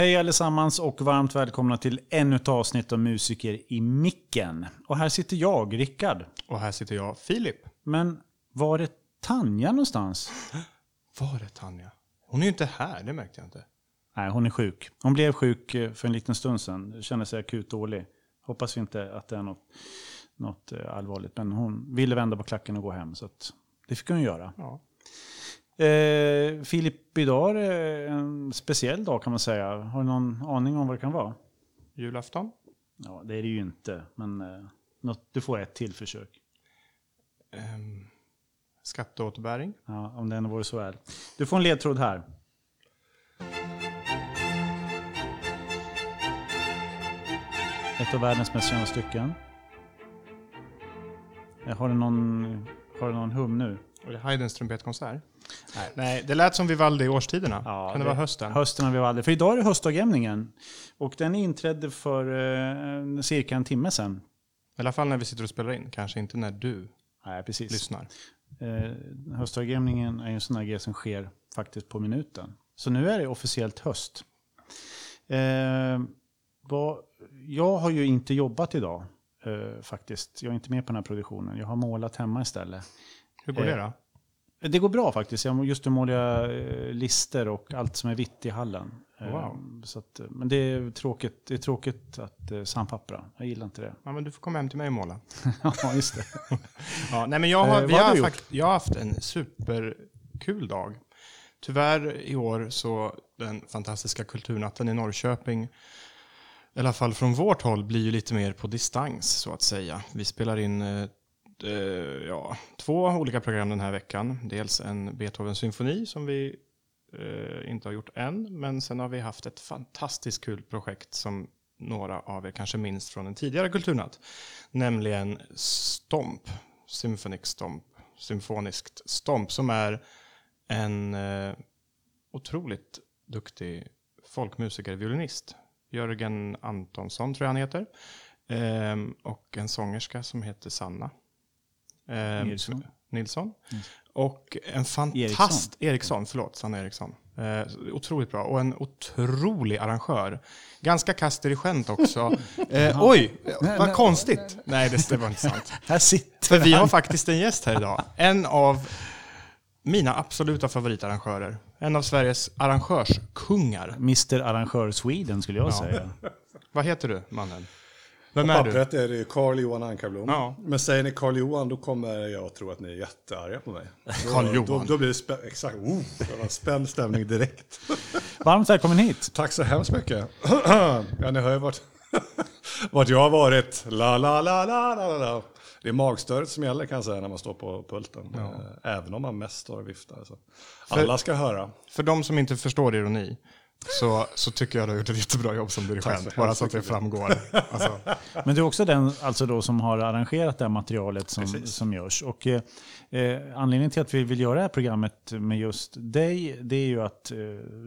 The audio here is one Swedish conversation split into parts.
Hej allesammans och varmt välkomna till ännu ett avsnitt av Musiker i micken. Och här sitter jag, Rickard. Och här sitter jag, Filip. Men var är Tanja någonstans? Var är Tanja? Hon är ju inte här, det märkte jag inte. Nej, hon är sjuk. Hon blev sjuk eh, för en liten stund sedan. Känner sig akut dålig. Hoppas vi inte att det är något, något eh, allvarligt. Men hon ville vända på klacken och gå hem. Så det fick hon göra. Ja. Eh, Filip, idag är en speciell dag kan man säga. Har du någon aning om vad det kan vara? Julafton? Ja, det är det ju inte. Men eh, något, du får ett till försök. Ehm, skatteåterbäring? Ja, om det ändå vore så väl. Du får en ledtråd här. Ett av världens mest kända stycken. Eh, Har du någon, har du någon hum nu? Är det Haydns trumpetkonsert? Nej. Nej, det lät som Vivaldi i årstiderna. Ja, kan det, vara hösten? Hösten har vi aldrig. För idag är det höstdagjämningen. Och den inträdde för eh, cirka en timme sedan. I alla fall när vi sitter och spelar in, kanske inte när du Nej, precis. lyssnar. Eh, höstdagjämningen är en sån här grej som sker faktiskt på minuten. Så nu är det officiellt höst. Eh, vad, jag har ju inte jobbat idag eh, faktiskt. Jag är inte med på den här produktionen. Jag har målat hemma istället. Hur går det Eh, då? Det går bra faktiskt. Jag, just nu målar jag eh, lister och allt som är vitt i hallen. Eh, Wow. Så att, eh, men det är tråkigt, det är tråkigt att eh, sandpappra. Jag gillar inte det. Ja, men du får komma hem till mig och måla. ja, just det. Ja, nej, men jag har, Eh, vi har har fakt- jag har haft en superkul dag. Tyvärr i år så den fantastiska kulturnatten i Norrköping, i alla fall från vårt håll, blir ju lite mer på distans så att säga. Vi spelar in eh, ja, två olika program den här veckan. Dels en Beethovens symfoni som vi eh, inte har gjort än, men sen har vi haft ett fantastiskt kul projekt som några av er kanske minns från en tidigare kulturnatt, nämligen Stomp, Symphonic Stomp, symfoniskt Stomp, som är en eh, otroligt duktig folkmusiker, violinist. Jörgen Antonsson tror jag han heter. Ehm, och en sångerska som heter Sanna. Ehm, Nilsson. Nilsson. Mm. Och en fantast... Eriksson. förlåt. Sanna Eriksson. Eh, otroligt bra. Och en otrolig arrangör. Ganska kast dirigent också. Eh, oj, vad konstigt. Nej, det, det var inte sant. Här sitter För vi har faktiskt en gäst här idag. En av mina absoluta favoritarrangörer. En av Sveriges arrangörskungar. Mr Arrangör Sweden skulle jag Ja. säga. Vad heter du, mannen? På Vem är du? pappret är det Carl Johan Ankarblom. Ja. Men säger ni Carl Johan då kommer jag att tro att ni är jättearga på mig. Då, Carl Johan. Då, då blir det spä- exakt, oh, det spänd stämning direkt. Varmt välkommen hit. Tack så hemskt mycket. ja, ni hör ju vart, vart jag har varit. La, la, la, la, la, la. Det är magstöret som gäller kan jag säga när man står på pulten. Eh, Även om man mest står och viftar. Så. Alla ska höra. För de som inte förstår ironi så, så tycker jag du har gjort ett jättebra jobb som dirigent. Bara så att det framgår. Alltså, Men du är också den alltså då, som har arrangerat det här materialet som, Precis. som görs. Och, eh, eh, anledningen till att vi vill göra det här programmet med just dig, det är ju att eh,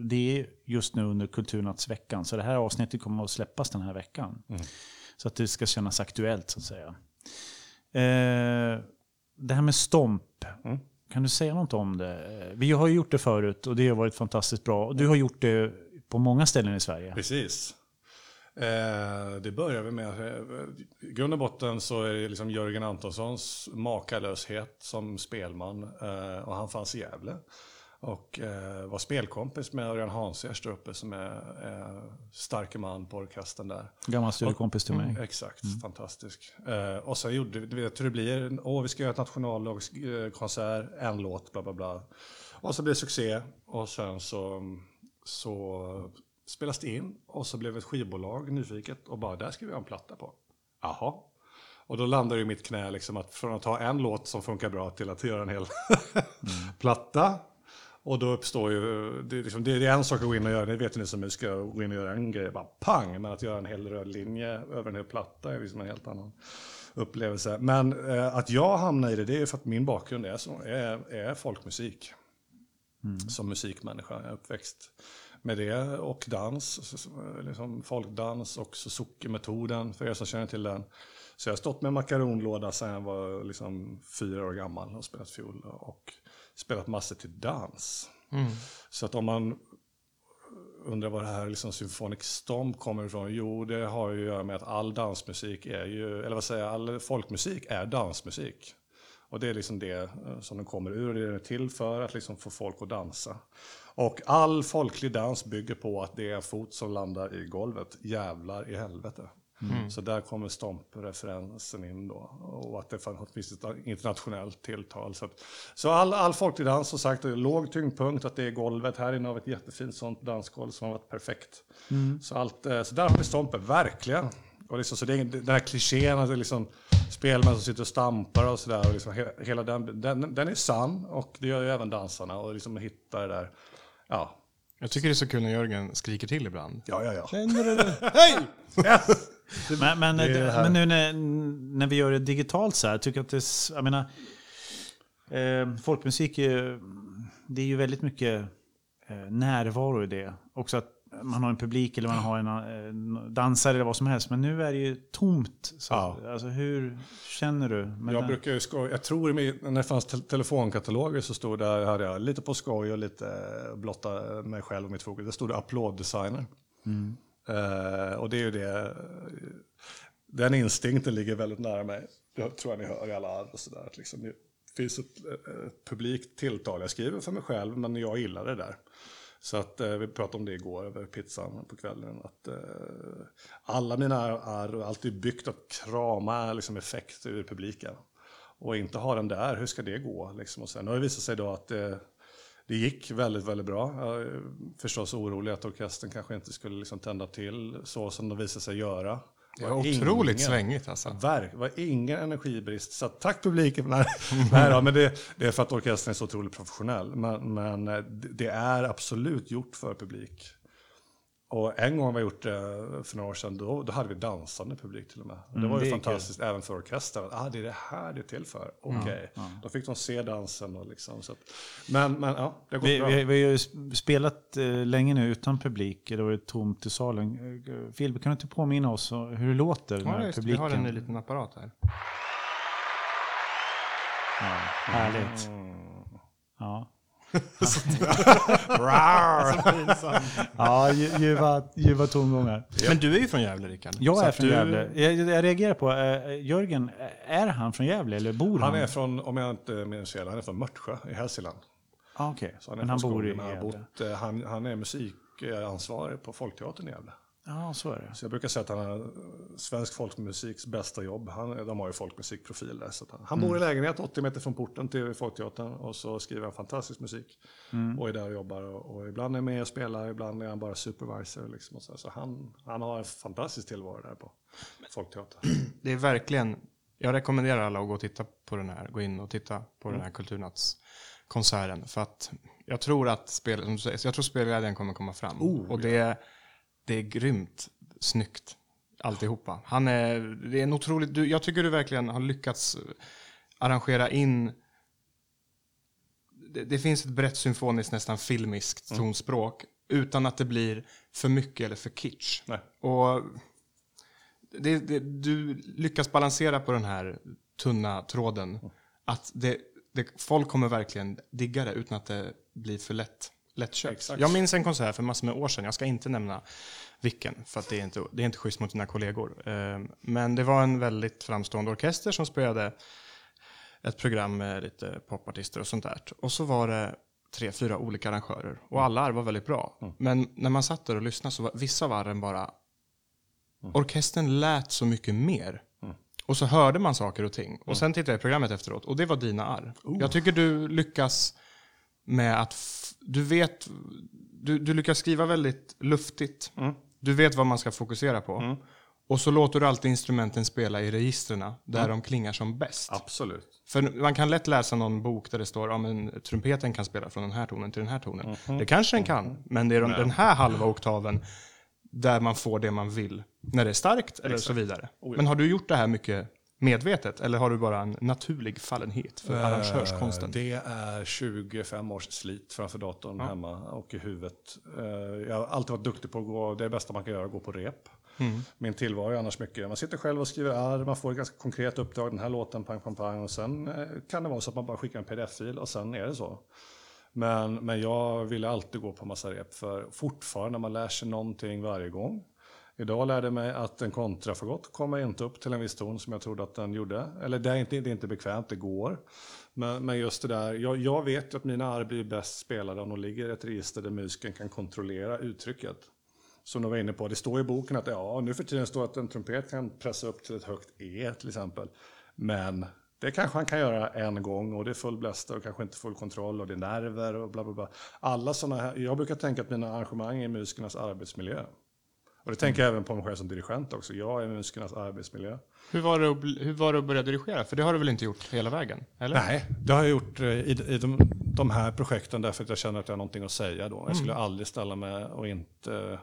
det är just nu under Kulturnattsveckan. Så det här avsnittet kommer att släppas den här veckan. Mm. Så att det ska kännas aktuellt så att säga. Eh, det här med Stomp. Mm. Kan du säga något om det? Vi har ju gjort det förut och det har varit fantastiskt bra. Du har gjort det på många ställen i Sverige. Precis. Eh, det börjar vi med. I grund och botten så är det liksom Jörgen Antonssons makalöshet som spelman. Eh, och han fanns i Gävle. Och eh, var spelkompis med Örjan Hansers där uppe som är eh, starke man på orkestern där. Gammal studiekompis till mig. Exakt, fantastisk. Eh, och sen gjorde vi, du vet hur det blir, åh vi ska göra ett nationalkonsert, en låt, bla bla bla. Och så blev det succé och sen så, så spelas det in och så blev ett skivbolag nyfiket och bara, där ska vi ha en platta på. Jaha. Och då landar i mitt knä liksom att från att ha en låt som funkar bra till att göra en hel platta. Och då uppstår ju, det är, liksom, det är en sak att gå in och göra, det vet ni som musiker, gå in och göra en grej, bara pang. Men att göra en hel röd linje över en hel platta är liksom en helt annan upplevelse. Men eh, att jag hamnar i det, det är för att min bakgrund är, så, är, är folkmusik. Som musikmänniska, jag är uppväxt med det och dans, liksom folkdans och Suzuki-metoden, för er som känner till den. Så jag har stått med makaronlåda sedan jag var liksom fyra år gammal och spelat fiol och spelat massor till dans. Så att om man undrar var det här liksom Symphonic Stomp kommer ifrån. Jo, det har ju att göra med att all dansmusik är ju, eller vad säger jag, all folkmusik är dansmusik. Och det är liksom det eh, som den kommer ur det är till för, att liksom få folk att dansa. Och all folklig dans bygger på att det är en fot som landar i golvet. Jävlar i helvete. Så där kommer Stomp-referensen in då. Och att det finns ett internationellt tilltal. Så, att, så all, all folklig dans, som sagt, låg tyngdpunkt, att det är golvet. Här inne har vi ett jättefint sånt dansgolv som har varit perfekt. Så, allt, eh, så där har vi Stompen, verkligen. Och liksom, så det är den här klichén, att det är liksom spelmän som sitter och stampar och sådär. Liksom, he- hela den, den, den är sann och det gör ju även dansarna. Och liksom hitta det där, ja. Jag tycker det är så kul när Jörgen skriker till ibland. Ja, ja, ja. Hej! Yes! Men, men, Det det men nu när, när vi gör det digitalt så här, tycker jag att det, jag menar, eh, folkmusik är, ju- det är ju väldigt mycket eh, närvaro i det. Också att man har en publik eller man har en, eh, dansare eller vad som helst. Men nu är det ju tomt. Så, Ja. alltså, hur känner du? med Jag det? brukar ju skoja. Jag tror när det fanns te telefonkataloger så stod där, hade jag lite på skoj och lite blotta mig själv och mitt fokus. Det stod det applåddesigner. Eh, och det är ju det, den instinkten ligger väldigt nära mig. Jag tror jag ni hör i alla arr och sådär. att Liksom, det finns ett, ett publikt tilltal. Jag skriver för mig själv men jag gillar det där. Så att eh, vi pratade om det igår över pizzan på kvällen. Att eh, alla mina arr och allt är byggt att krama liksom, effekt ur publiken. Och inte ha den där, hur ska det gå? Liksom? Och sen har det visat sig då att eh, det gick väldigt, väldigt bra. Jag är förstås orolig att orkestern kanske inte skulle liksom tända till så som de visade sig göra. Det var otroligt ingen- svängigt alltså. Verk, var ingen energibrist. Så tack publiken. Nej, nej då, men det, det är för att orkestern är så otroligt professionell. Men, men eh, det är absolut gjort för publik. Och en gång har vi gjort det för några år sedan, då, då hade vi dansande publik till och med. Och det var det ju kul. fantastiskt även för orkestern. Ah, det är det här det är till för. Okej. Då fick de se dansen och liksom. Så att, men, men ja, det har gått Vi, bra. vi, vi har ju spelat eh, länge nu utan publik. Det var ju tomt i salen. Eh, Filip, kan du inte påminna oss hur det låter Ja, när just, det. vi publiken... har en ny liten apparat här. Ja, härligt. Ja. ja, lju- ljuva, ljuva tongångar. Men du är ju från Gävle, Rickard. Jag Så är från du- Gävle. Jag, jag reagerar på, eh, Jörgen, är han från Gävle eller bor han? Han är från, om jag inte minns fel, han är från Mörtsjö i Hälsingland. ah, okej. Så han är Men han bor i Gävle. eh, han, han är musikansvarig på Folkteatern i Gävle. Ja, så är det. Så jag brukar säga att han har svensk folkmusiks bästa jobb. Han, de har ju folkmusikprofil där. Så han, han bor i lägenhet 80 meter från porten till Folkteatern och så skriver han fantastisk musik. Och är där och jobbar. Och, och ibland är med och spelar, ibland är han bara supervisor. Liksom och så så han, han har en fantastisk tillvaro där på Folkteatern. Det är verkligen, jag rekommenderar alla att gå och titta på den här, gå in och titta på den här Kulturnattskonserten. För att jag tror att spel, jag tror spelglädjen kommer komma fram. och det, är- det är grymt snyggt alltihopa. Han är, det är en otroligt, du, jag tycker du verkligen har lyckats arrangera in det, det finns ett brett symfoniskt, nästan filmiskt tonspråk utan att det blir för mycket eller för kitsch. Nej. Och det, det, du lyckas balansera på den här tunna tråden. Att det, det, folk kommer verkligen digga det utan att det blir för lätt, lättköpt. Exakt. Jag minns en konsert för massor med år sedan. Jag ska inte nämna vilken, för att det är inte, det är inte schysst mot dina kollegor. Eh, Men det var en väldigt framstående orkester som spelade ett program med lite popartister och sånt där. Och så var det tre, fyra olika arrangörer. Och alla var väldigt bra. Men när man satt där och lyssnade så var vissa av arren bara... Orkestern lät så mycket mer. Och så hörde man saker och ting. Och sen tittade jag i programmet efteråt och det var dina arr. Jag tycker du lyckas med att... Du vet... Du, du lyckas skriva väldigt luftigt. Du vet vad man ska fokusera på. Och så låter du alltid instrumenten spela i registren där de klingar som bäst. Absolut. För man kan lätt läsa någon bok där det står att ja, trumpeten kan spela från den här tonen till den här tonen. Det kanske den kan, men det är de, den här halva oktaven där man får det man vill. När det är starkt eller så vidare. Men har du gjort det här mycket medvetet eller har du bara en naturlig fallenhet för arrangörskonsten? Eh, Det är 25 års slit framför datorn hemma och i huvudet. Eh, Jag har alltid varit duktig på att gå, det är det bästa man kan göra, gå på rep. Min tillvaro är annars mycket, man sitter själv och skriver arr, man får ett ganska konkret uppdrag, den här låten, pang, pang, pang. Och sen eh, kan det vara så att man bara skickar en pdf-fil och sen är det så. Men, men jag ville alltid gå på massa rep för fortfarande man lär sig någonting varje gång. Idag lärde jag mig att en kontrafagott kommer inte upp till en viss ton som jag trodde att den gjorde. Eller det är inte, det är inte bekvämt, det går. Men, men just det där, jag, jag vet ju att mina arr blir bäst spelade om de ligger i ett register där musiken kan kontrollera uttrycket. Som de var inne på, det står i boken att ja, nu för tiden står det att en trumpet kan pressa upp till ett högt E till exempel. Men det kanske han kan göra en gång och det är full bläster och kanske inte full kontroll och det är nerver och bla bla bla. Alla sådana här, jag brukar tänka att mina arrangemang är musikernas arbetsmiljö. Och det tänker jag även på mig själv som dirigent också. Jag är musikernas arbetsmiljö. Hur var, det att, hur var det att börja dirigera? För det har du väl inte gjort hela vägen? Eller? Nej, det har jag gjort eh, i, i de, de här projekten därför att jag känner att jag har någonting att säga då. Jag skulle aldrig ställa mig och inte eh,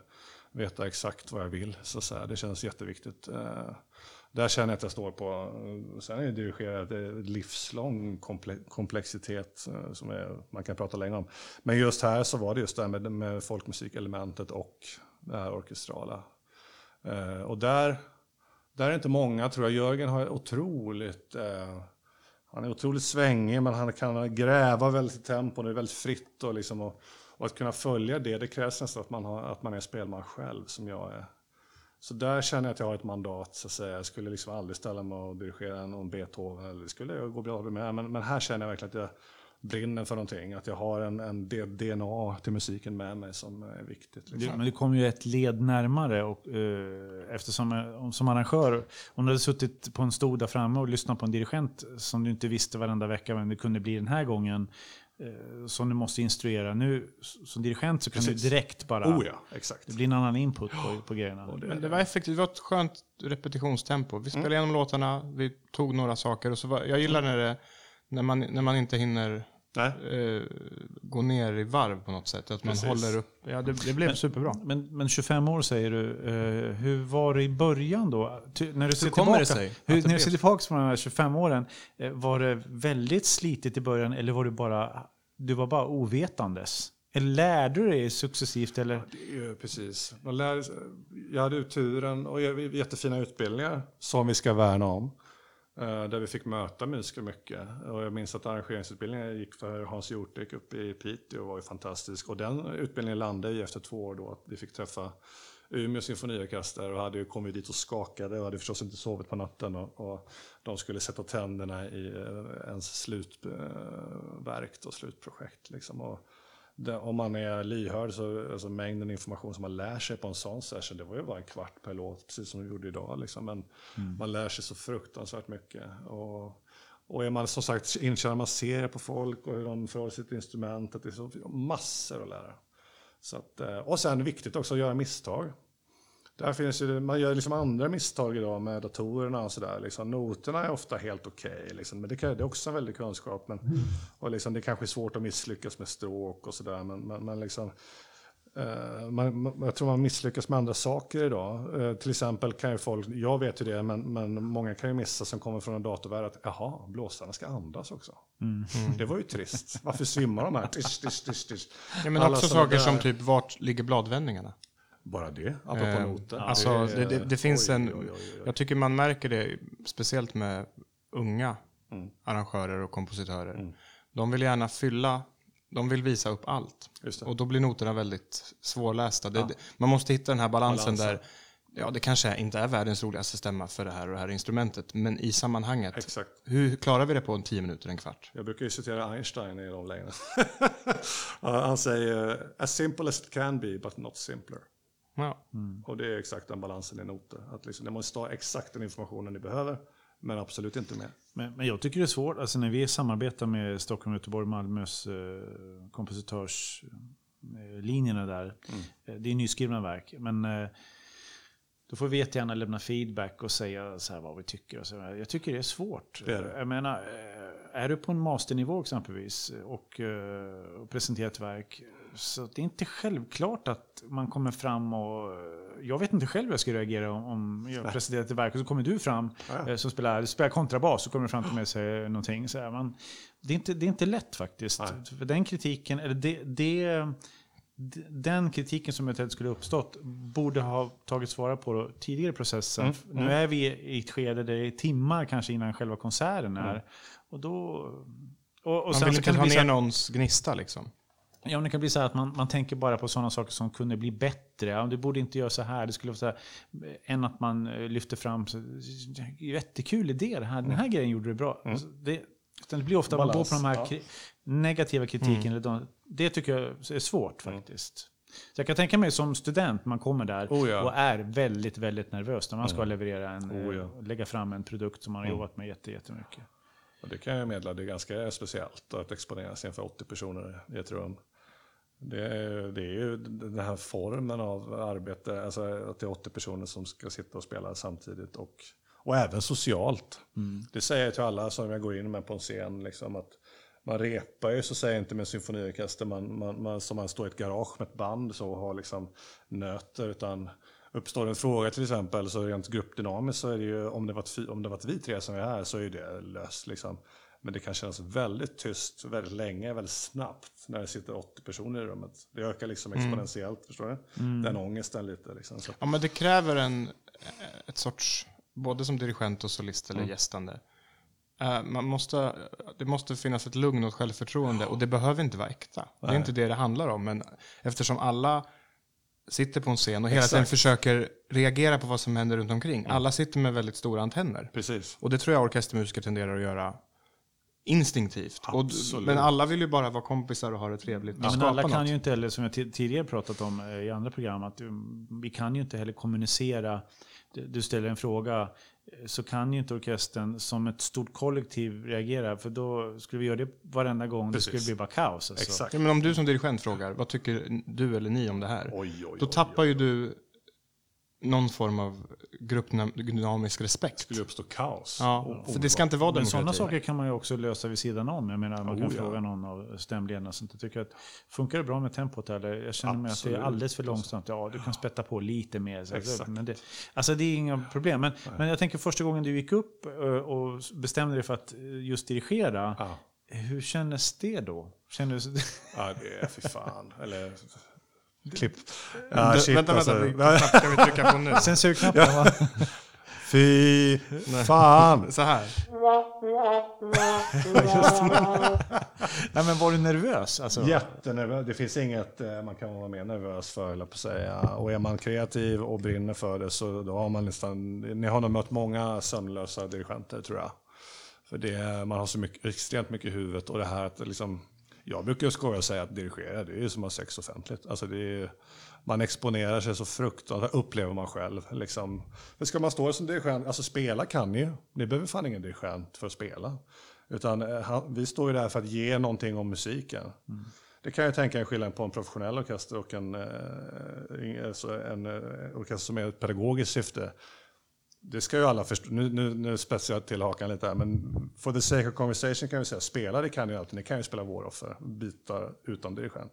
veta exakt vad jag vill. Så säga. Det känns jätteviktigt. Eh, Där känner jag att jag står på. Sen är det dirigerat livslång komple- komplexitet som är, man kan prata länge om. Men just här så var det just det här med, med folkmusikelementet och det här orkestrala. Eh, Och där, där är det inte många tror jag. Jörgen har otroligt eh, han är otroligt svängig men han kan gräva väldigt i tempo. Det är väldigt fritt och, liksom, och, och att kunna följa det, det krävs nästan att man, har, att man är spelman själv som jag är. Så där känner jag att jag har ett mandat så att säga. Jag skulle liksom aldrig ställa mig och dirigera någon Beethoven. Eller det skulle jag gå bra med. Men, men här känner jag verkligen att jag brinner för någonting. Att jag har en, en DNA till musiken med mig som är viktigt. Liksom. Det, men det kom ju ett led närmare och, eh, eftersom eh, om- som arrangör, om du hade suttit på en stol där framme och lyssnat på en dirigent som du inte visste varenda vecka vem det kunde bli den här gången, eh, som du måste instruera. Nu som dirigent så kan Precis. du direkt bara, Oh ja, exakt. det blir en annan input på, på grejerna. Men det var effektivt, det var ett skönt repetitionstempo. Vi spelade igenom låtarna, vi tog några saker och så var, jag gillar när, det, när, man, när man inte hinner Nej. eh, gå ner i varv på något sätt. Att man Precis. håller upp. Ja, det, det blev superbra. Men, men 25 år säger du. Eh, hur var det i början då? Ty, när du ser kommer det tillbaka, sig att hur, det när blev du ser tillbaka på de här 25 åren, eh, var det väldigt slitigt i början eller var du bara, du var bara ovetandes? Eller lärde du dig successivt? Eller? Det är precis. Man lär, jag hade ju turen och jättefina utbildningar som vi ska värna om. Eh, där vi fick möta musiker mycket. Och jag minns att arrangeringsutbildningen jag gick för Hans Hjortek uppe i Piteå var ju fantastisk. Och den utbildningen landade i efter två år då att vi fick träffa Umeå symfoniorkester och hade ju kommit dit och skakade och hade förstås inte sovit på natten. Och, och de skulle sätta tänderna i eh, ens slutverk och slutprojekt. Liksom. Och det, om man är lyhörd så alltså mängden information som man lär sig på en sån session, det var ju bara en kvart per låt, precis som vi gjorde idag. Liksom. Men man lär sig så fruktansvärt mycket. Och, och är man som sagt inkörd, man ser på folk och hur de förhåller sig till instrumentet, det är så massor att lära. Så att, eh, och sen viktigt också att göra misstag. Där finns ju, man gör liksom andra misstag idag med datorerna och sådär. Liksom, noterna är ofta helt okej, liksom, men det, kan, det är också en väldig kunskap. Men, och liksom, det kanske är svårt att misslyckas med stråk och sådär. Men, men, men liksom, eh, man, man, jag tror man misslyckas med andra saker idag. Eh, till exempel kan ju folk, jag vet ju det, men, men många kan ju missa som kommer från en datorvärld att jaha, blåsarna ska andas också. Det var ju trist. Varför svimmar de här? Tisch, tisch, tisch, tisch. Ja, men Alla också saker som där- typ, vart ligger bladvändningarna? Bara det, apropå Eh, noter. alltså, det, det, det finns oj, en... oj, oj, oj. Jag tycker man märker det, speciellt med unga Mm. arrangörer och kompositörer. De vill gärna fylla, de vill visa upp allt. Just det. Och då blir noterna väldigt svårlästa. Det, Man måste hitta den här balansen, Balansen. där, ja det kanske inte är världens roligaste stämma för det här och det här instrumentet, men i sammanhanget, Exakt. hur klarar vi det på en tio minuter, en kvart? Jag brukar ju citera Einstein i de lägena. Han säger as simple as it can be but not simpler. Ja. Och det är exakt den balansen i noter. Att liksom, det måste ha exakt den informationen ni behöver, men absolut inte mer. Men, men jag tycker det är svårt, alltså när vi samarbetar med Stockholm, Göteborg, Malmös eh, kompositörslinjerna där. Eh, det är nyskrivna verk. Men eh, då får vi jättegärna lämna feedback och säga så här vad vi tycker. Och så. här. Jag tycker det är svårt. Det är det. Jag menar, eh, är du på en masternivå exempelvis och, eh, och presenterar ett verk. Så det är inte självklart att man kommer fram och... Jag vet inte själv hur jag ska reagera om, jag presenterar ett verk och så kommer du fram Ja. eh, som spelar, spelar kontrabas så kommer fram till mig och säger någonting. Så här, man, det, är inte, det är inte lätt faktiskt. Nej. För den kritiken, eller det, det, den kritiken som eventuellt skulle uppstått borde ha tagits vara på då, tidigare i processen. Mm, Nu är vi i ett skede där det är timmar kanske innan själva konserten är. Och då... Och, och Man vill så inte ta ner någons gnista liksom. Ja, det kan bli så här att man, man tänker bara på sådana saker som kunde bli bättre. Ja, du borde inte göra så här. Det skulle vara så här. Än att man eh, lyfter fram, jättekul idé det här. Den här grejen gjorde du bra. Alltså, det, det blir ofta man går Balans, på de här ja. kri- negativa kritiken. Eller de, det tycker jag är svårt faktiskt. Så jag kan tänka mig som student, man kommer där Oh ja. och är väldigt, väldigt nervös när man ska leverera en, Oh ja. eh, lägga fram en produkt som man har jobbat med jätte, jättemycket. Och det kan jag meddela, det är ganska speciellt att exponera sig inför 80 personer i ett rum. Det är, det är ju den här formen av arbete, alltså att det är 80 personer som ska sitta och spela samtidigt och, och även socialt. Det säger jag till alla som jag går in med på en scen, liksom att man repar ju så säger jag inte med symfoniorkester, man, man, man, som man står i ett garage med ett band så och har liksom nöter, utan uppstår en fråga till exempel så rent gruppdynamiskt så är det ju, om det varit, fi- om det varit vi tre som är här så är det löst liksom. Men det kan kännas väldigt tyst väldigt länge, väldigt snabbt när det sitter 80 personer i rummet. Det ökar liksom exponentiellt, förstår du? Den ångesten lite liksom. Så, Ja, men det kräver en, ett sorts, både som dirigent och solist eller gästande. Eh, Man måste, det måste finnas ett lugn och ett självförtroende och det behöver inte vara äkta. Det är inte det det handlar om. Men eftersom alla sitter på en scen och hela tiden Exakt. försöker reagera på vad som händer runt omkring. Alla sitter med väldigt stora antenner. precis. Och det tror jag orkestermusiker tenderar att göra instinktivt. Och, Absolut. men alla vill ju bara vara kompisar och ha det trevligt. Ja, men alla kan något. ju inte heller, som jag ti- tidigare pratat om eh, i andra program, att um, vi kan ju inte heller kommunicera. Du- ställer en fråga, eh, så kan ju inte orkestern som ett stort kollektiv reagera. För då skulle vi göra det varenda gång, det Precis. skulle bli bara kaos. Alltså. Exakt. Ja, men om du som dirigent frågar, vad tycker du eller ni om det här? Oj, oj, Då oj, tappar oj. ju du någon form av gruppdynamisk respekt. skulle uppstå kaos. Ja, Och- för det ska inte vara Men demokrati. sådana saker kan man ju också lösa vid sidan om. Jag menar, man kan Oh, ja. fråga någon av stämledarna. sånt. Jag tycker att, funkar det bra med tempot eller? Jag känner mig att det är alldeles för långsamt. Ja, du kan spetta på lite mer. Så, Exakt. men det, alltså det är inga problem. Men, men jag tänker första gången du gick upp eh, och bestämde dig för att eh, just dirigera. Ja. Hur kändes det då? Kändes, Ja, det är fy fan. Eller... Klipp. Vä- shit, vänta, alltså. vänta, vilken ska vi trycka på nu? Censurknappen va? Fy fan. Så här. Nej, men var du nervös? Alltså, Jättenervös. Det finns inget eh, man kan vara mer nervös för, eller på att säga. Och är man kreativ och brinner för det så då har man nästan... Ni har nog mött många sömnlösa dirigenter tror jag. För det, man har så mycket, extremt mycket i huvudet och det här att liksom... Jag brukar skoja och säga att dirigera, det är ju som att ha sex offentligt. Alltså det är, man exponerar sig så fruktansvärt, upplever man själv. Liksom. För ska man stå som dirigent, alltså spela kan ni ju. Ni behöver fan ingen dirigent för att spela. Utan eh, han, vi står ju där för att ge någonting om musiken. Det kan jag tänka en skillnad på en professionell orkester och en, eh, alltså en eh, orkester som är ett pedagogiskt syfte. Det ska ju alla förstå. Nu, nu, nu spetsar jag till hakan lite här, men for the sake of conversation kan vi säga, spela det kan ni alltid. Ni kan ju spela Waroffer, byta utan dirigent.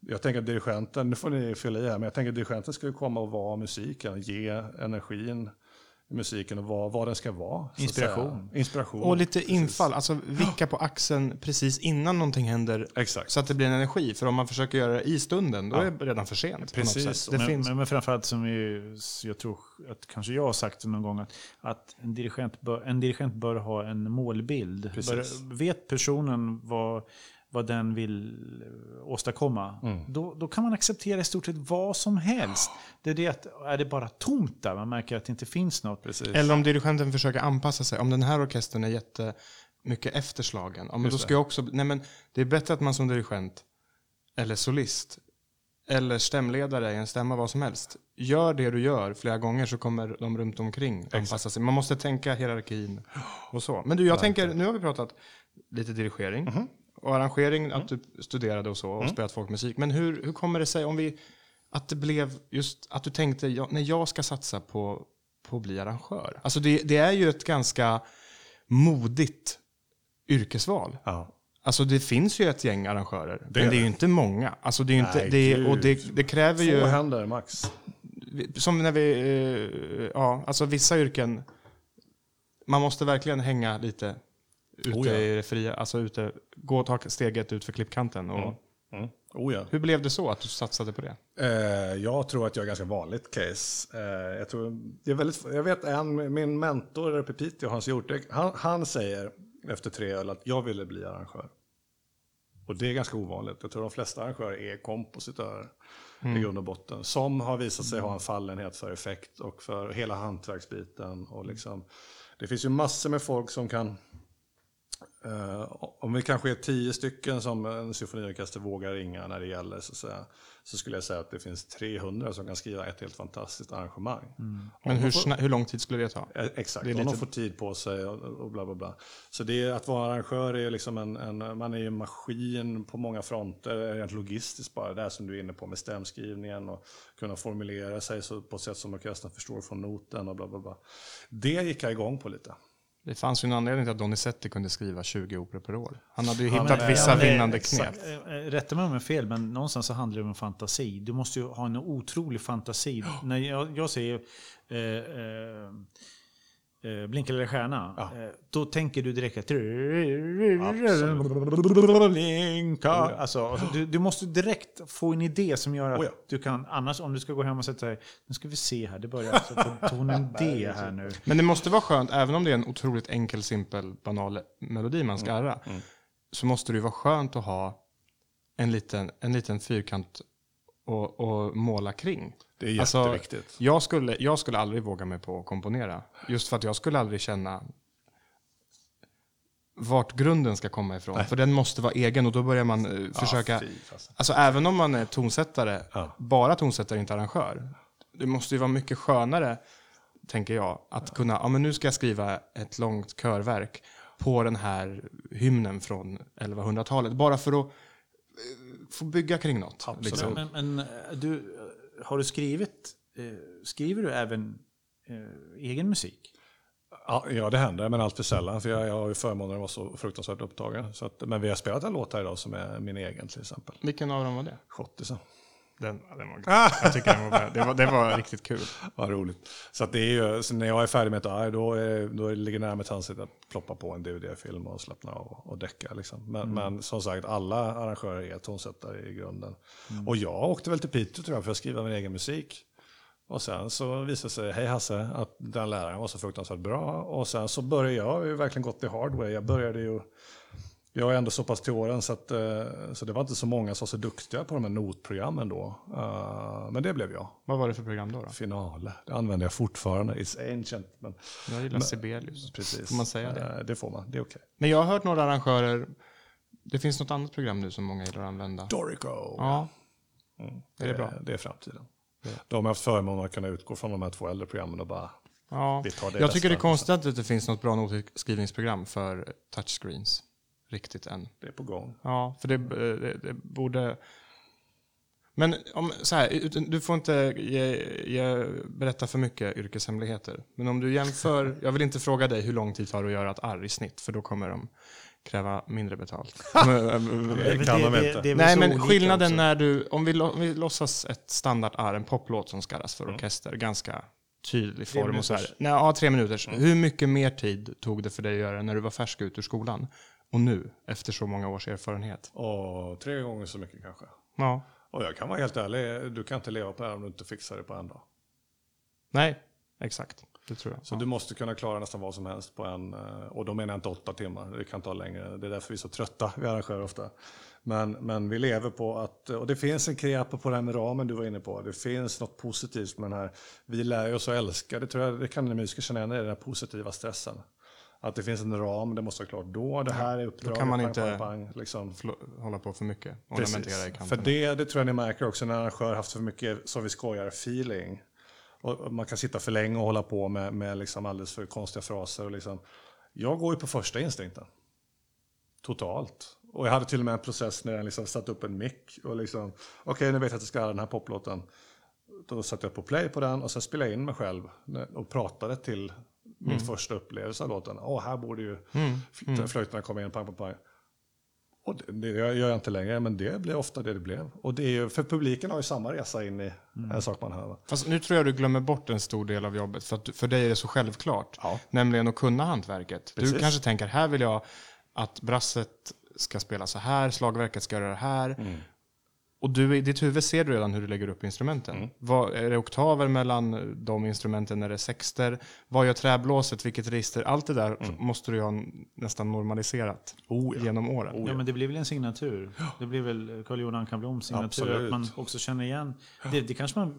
Jag tänker att dirigenten, nu får ni fylla i här, men jag tänker att dirigenten ska ju komma och vara musiken, ge energin musiken och vara vad den ska vara. Inspiration. Inspiration. Och lite precis. infall, alltså vicka på axeln precis innan någonting händer. Exakt. Så att det blir en energi. För om man försöker göra det i stunden, då Ja. är det redan för sent. Precis. men, finns, men, men framförallt som vi, jag tror att kanske jag har sagt någon gång att, att en, dirigent bör, en dirigent bör ha en målbild. Precis. Bör, vet personen vad, vad den vill åstadkomma, Mm. då, då kan man acceptera i stort sett vad som helst. Det är det att, är det bara tomt där, man märker att det inte finns något. Precis. Eller om dirigenten försöker anpassa sig. Om den här orkestern är jättemycket efterslagen. Ja, men då ska jag också, nej men det är bättre att man som dirigent, eller solist, eller stämledare i en stämma, vad som helst. Gör det du gör flera gånger så kommer de runt omkring anpassa sig. Man måste tänka hierarkin och så. Men du, jag tänker, nu har vi pratat lite dirigering. Mhm. Och arrangering, att du studerade och så och Mm. spelat folkmusik. Men hur, hur kommer det sig om vi, att det blev just, att du tänkte, ja, när jag ska satsa på, på att bli arrangör. Alltså det, det är ju ett ganska modigt yrkesval. Ja. Alltså det finns ju ett gäng arrangörer, Det men det är ju inte många. Alltså det är ju inte, Nej, det och det, det kräver Två ju, händer max. som när vi, eh, ja, alltså vissa yrken, man måste verkligen hänga lite ute Oh ja. i det fria, alltså ute, gå och ta steget ut för klippkanten. Och, Mm. Oh ja. Hur blev det så att du satsade på det? Eh, jag tror att jag är ganska vanligt case. Eh, jag, tror, det är väldigt, jag vet en, min mentor uppe i Piteå, Hans Hjortek, han, han säger efter tre öl att jag ville bli arrangör. Och det är ganska ovanligt. Jag tror de flesta arrangörer är kompositörer i grund och botten. Som har visat sig ha en fallenhet för effekt och för hela hantverksbiten. Och liksom, det finns ju massor med folk som kan om vi kanske är tio stycken som en symfoniorkester vågar ringa när det gäller så, säga, så skulle jag säga att det finns 300 som kan skriva ett helt fantastiskt arrangemang. Men hur, sna- hur lång tid skulle det ta? Eh, Exakt, Det om de lite- får tid på sig och, och bla bla bla. Så det är, att vara arrangör är liksom en, en, man är en maskin på många fronter, rent logistiskt bara. Det här som du är inne på med stämskrivningen och kunna formulera sig så, på ett sätt som orkestern förstår från noten och bla bla bla. Det gick jag igång på lite. Det fanns ju en anledning till att Donizetti kunde skriva 20 operor per år. Han hade ju Ja, hittat men- vissa ja, men vinnande knep. Eh, eh, Rätta mig om jag har fel, men någonstans så handlar det om fantasi. Du måste ju ha en otrolig fantasi. När jag, jag säger eh, eh, eh, Blinka lilla stjärna, eh, då tänker du direkt att... Blinka. Alltså, du, du måste direkt få en idé som gör att Oh ja. du kan... Annars om du ska gå hem och sätta dig... Nu ska vi se här, det börjar alltså på tonen D här nu. Men det måste vara skönt, även om det är en otroligt enkel, simpel, banal melodi man ska arra, så måste det ju vara skönt att ha en liten, en liten fyrkant och, och måla kring. Det är Alltså, jätteviktigt. Jag skulle, jag skulle aldrig våga mig på att komponera. Just för att jag skulle aldrig känna vart grunden ska komma ifrån. För den måste vara egen och då börjar man eh, försöka... fy fasen. Alltså även om man är tonsättare, Ja. bara tonsättare, inte arrangör. Det måste ju vara mycket skönare, tänker jag, att kunna, ja men nu ska jag skriva ett långt körverk på den här hymnen från 1100-talet. Bara för att eh, få bygga kring något. Liksom. Men, men eh, du, eh, har du skrivit... Eh, skriver du även egen musik? Ja, ja, det händer, men allt för sällan. För jag, jag har ju förmånen att vara så fruktansvärt upptagen. Så att, men vi har spelat en låt här idag som är min egen till exempel. Vilken av dem var det? Schottisen. Den, den var, jag tycker den var bra. Det var, det var riktigt kul. Vad roligt. Så, att det är ju, så när jag är färdig med ett arr, då, är, då ligger det nära till hands att ploppa på en DVD-film och slappna av och, och däcka. Liksom. Men, men som sagt, alla arrangörer är tonsättare i grunden. Och jag åkte väl till Piteå tror jag för att skriva min egen musik. Och sen så visade sig, hej Hasse, att den läraren var så fruktansvärt bra. Och sen så började jag, ju verkligen gått the hard way. Jag började ju, jag är ändå så pass till åren så, att, eh, så det var inte så många som var så duktiga på de här notprogrammen då. Eh, Men det blev jag. Vad var det för program då? då? Finale, det använder jag fortfarande. It's ancient. Men, Jag gillar Sibelius. precis. Får man säga det? Eh, Det får man, det är okej. Men jag har hört några arrangörer, det finns något annat program nu som många gillar att använda. Dorico. Ja, det, är det bra? Det är framtiden. De har haft förmånen att kunna utgå från de här två äldre programmen och bara, ja. vi tar det Jag tycker det är bästa. konstigt att det inte finns något bra notskrivningsprogram för touchscreens. Riktigt än. Det är på gång. Ja, för det, det, det borde... Men om, så här, utan- du får inte ge, ge, berätta för mycket yrkeshemligheter. Men om du jämför, jag vill inte fråga dig hur lång tid tar det att göra ett arr i snitt, för då kommer de kräva mindre betalt. Det kan de inte. Nej, men skillnaden också. när du, om vi, om vi låtsas ett standard-arr, en poplåt som skallas för orkester, ganska tydlig form och så här. Nej, ja, tre minuter. Hur mycket mer tid tog det för dig att göra när du var färsk ut ur skolan? Och nu, efter så många års erfarenhet? Och tre gånger så mycket kanske. Ja. Och jag kan vara helt ärlig, du kan inte leva på det här om du inte fixar det på en dag. Nej, exakt. Det tror jag. Så du måste kunna klara nästan vad som helst på en, eh, och då menar jag inte åtta timmar, det kan ta längre. Det är därför vi är så trötta, vi arrangerar ofta. Men, men vi lever på att, och det finns en kreap på det här med ramen du var inne på. Det finns något positivt med den här, vi lär oss att älska, det tror jag, det kan ni musiker känna igen, det är den här positiva stressen. Att det finns en ram, det måste vara klart då, det här är uppdraget, kan man pang, inte- pang, pang, liksom. Flo- hålla på för mycket. I Precis. kanterna. För det, det tror jag ni märker också när arrangör haft för mycket, som vi skojar, feeling. Och man kan sitta för länge och hålla på med, med liksom alldeles för konstiga fraser. Och liksom. Jag går ju på första instinkten. Totalt. Och jag hade till och med en process när jag liksom satte upp en mick och liksom, okej nu vet jag att jag ska göra den här poplåten. Då satte jag på play på den och sen spelade jag in mig själv och pratade till min första upplevelse av låten. Åh, här borde ju mm. flöjterna komma in, pang, pang, pang. Och det, det gör jag inte längre, men det blev ofta det det blev. Och det är ju, för publiken har ju samma resa in i en sak man hör. Fast nu tror jag du glömmer bort en stor del av jobbet. För, att, du- för dig är det så självklart. Ja. Nämligen att kunna hantverket. Du Precis. kanske tänker, här vill jag att brasset ska spela så här, slagverket ska göra det här. Och du, i ditt huvud ser du redan hur du lägger upp instrumenten. Mm. Vad, är det oktaver mellan de instrumenten? Är det sexter? Vad gör träblåset? Vilket register? Allt det där Mm. måste du ha nästan normaliserat genom åren. Ja, men det blir väl en signatur. Det blir väl Carl Johan Anka-Bloms signatur. Absolut. Att man också känner igen. Det, det kanske man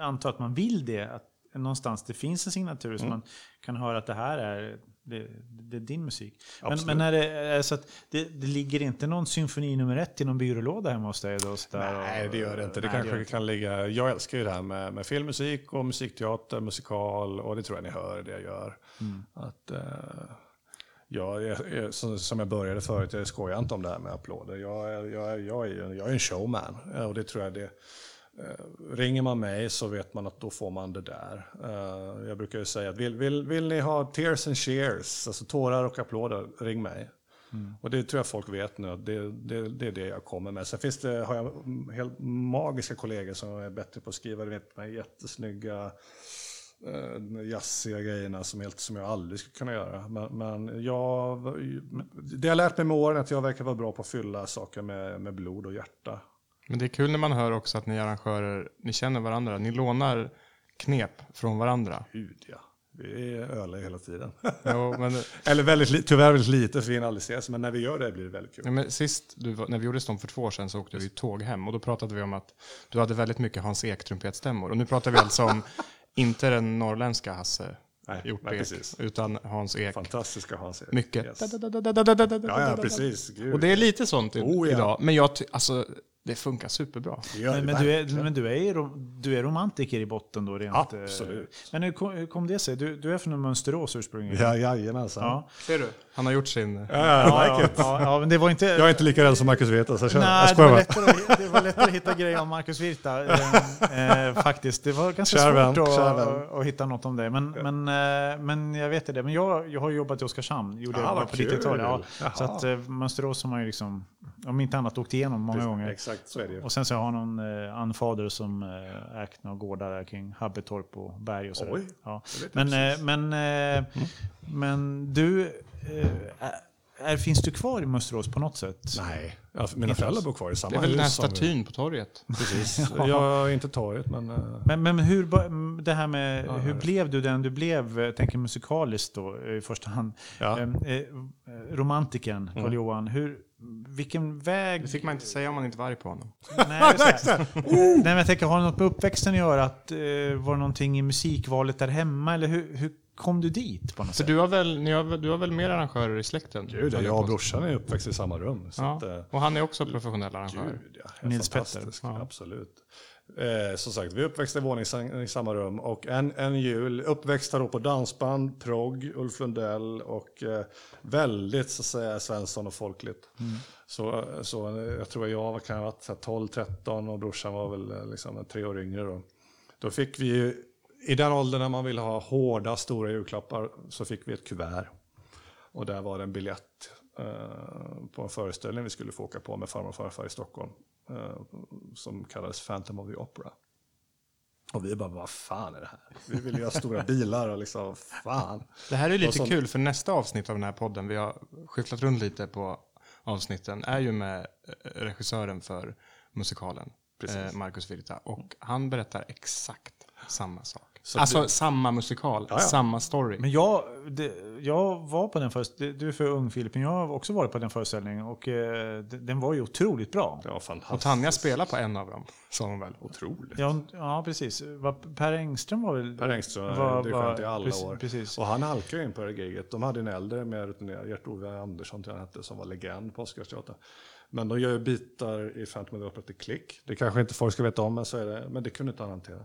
antar att man vill det. Att någonstans det finns en signatur Mm. så man kan höra att det här är, det, det är din musik. Men, Absolut. men är det, är så det, det ligger inte någon symfoni nummer ett i någon byrålåda hemma hos dig? Då, Nej, det gör det inte. Det Nej, kanske kan ligga... Jag älskar ju det här med, med filmmusik och musikteater, musikal och det tror jag ni hör det jag gör. Att, eh, jag, är- som, som jag började förut, jag skojar inte om det här med applåder. Jag, är- jag, jag, är, jag är en showman eh, och det tror jag det... eh, Ringer man mig så vet man att då får man det där. Eh, Jag brukar ju säga att vill, vill, vill ni ha tears and cheers, alltså tårar och applåder, ring mig. Och det tror jag folk vet nu, det, det, det är det jag kommer med. Sen finns det, har jag mm, helt magiska kollegor som är bättre på att skriva, du vet, de här jättesnygga eh, jazziga grejerna som, helt, som jag aldrig skulle kunna göra. Men, men jag, det jag har lärt mig med åren är att jag verkar vara bra på att fylla saker med, med blod och hjärta. Men det är kul när man hör också att ni arrangörer, ni känner varandra. Ni lånar knep från varandra. Gud ja, vi är öliga hela tiden. Jo, men, Eller väldigt, tyvärr väldigt lite för vi hinner aldrig ses, men när vi gör det blir det väldigt kul. ja, men sist du, var- när vi gjorde Stomp för två år sedan så åkte vi tåg hem och då pratade vi om att du hade väldigt mycket Hans Ek-trumpetstämmor. Och nu pratar vi alltså om inte den norrländska Hasse Nej, Hjortbek, precis. utan Hans Ek. Fantastiska Hans Erik. Mycket. Yes. Ja, Ja, precis. Gud. Och det är lite sånt i, Oh, ja. idag. Men jag alltså, det funkar superbra. Det Men, det men, du är, men du, är, du är romantiker i botten då? Rent, eh, Absolut. Men hur kom, hur kom det sig? Du, du är från Mönsterås ursprungligen? Ja, jajamensan. Ja. Ser du? Han har gjort sin... Ja, ja, Ja, like ja, ja, men det var inte... Jag är inte lika rädd som Marcus Vetas. Jag, känner- jag Nej, det skojar var, lättare, att- det var lättare att hitta grejer om Marcus Virta. Eh, eh, faktiskt. Det var ganska Kär svårt att, att, hitta något om det. Men, men, eh, men jag vet det. Men jag, jag har jobbat i Oskarshamn. Gjorde Ah, jag på kul. 90-talet. Ja. Så att eh, Mönsterås har man ju liksom, om inte annat, åkt igenom många gånger. Exakt, så är det ju. Och sen så har jag någon eh, anfader som eh, ägt några gårdar där kring Habbetorp och Berg och så. Oj, Ja. Men, eh, men, eh, men du, eh, är, finns du kvar i Mönsterås på något sätt? Nej, ja, mina föräldrar bor kvar i samma Det är väl den här hus. statyn på torget? Precis. Jag är inte torget, men... eh, Men, men hur, det här med, hur blev du den du blev, jag tänker musikaliskt då i första hand. Ja. Eh, eh, romantiken, Carl-Johan. Hur, vilken väg... Det fick man inte säga om man inte var arg på honom. Nej, men jag tänker, har det något med uppväxten att göra? Att, eh, var det någonting i musikvalet där hemma? Eller hur, hur kom du dit på något För sätt? du har väl, ni har, du har väl mer arrangörer i släkten? Gud, jag och brorsan är uppväxt i samma rum. Så Ja. att, eh, Och han är också professionell arrangör. Gud, ja. Nils Petter. Ja. Absolut. Eh, som sagt, vi är uppväxta i våning i samma rum. Och en, en jul, uppväxta då på dansband, progg, Ulf Lundell och eh, väldigt så att säga Svensson och folkligt. Så, så eh, jag tror jag var kan jag ha varit 12-13 och brorsan var väl eh, liksom tre år yngre då. Då fick vi ju, i den åldern när man ville ha hårda, stora julklappar, så fick vi ett kuvert. Och där var det en biljett eh, på en föreställning vi skulle få åka på med farmor och farfar i Stockholm. Eh, som kallades Phantom of the Opera. Och vi bara, vad fan är det här? Vi ville ju ha stora bilar och liksom, fan. Det här är lite som- kul för nästa avsnitt av den här podden, vi har skyfflat runt lite på avsnitten, är ju med eh, regissören för musikalen, Precis. eh, Marcus Virta. Och han berättar exakt samma sak. Så alltså det- samma musikal, ja. samma story. Men jag, det, jag var på den föreställningen, du är för ung Filip, men jag har också varit på den föreställningen och eh, den var ju otroligt bra. Det var och fantastiskt. Tanja spelar på en av dem, sa hon väl. Otroligt. Ja, ja precis. Var- Per Engström var väl... Per Engström Var- dirigent i alla precis- år. precis. Och han halkade in på det giget. De hade en äldre, mer rutinerad, Gert-Ove Andersson tror jag han hette, som var legend på Oscarsteatern. Men de gör ju bitar i Phantom of the Opera till klick. Det kanske inte folk ska veta om, men så är det. Men det kunde inte han hantera.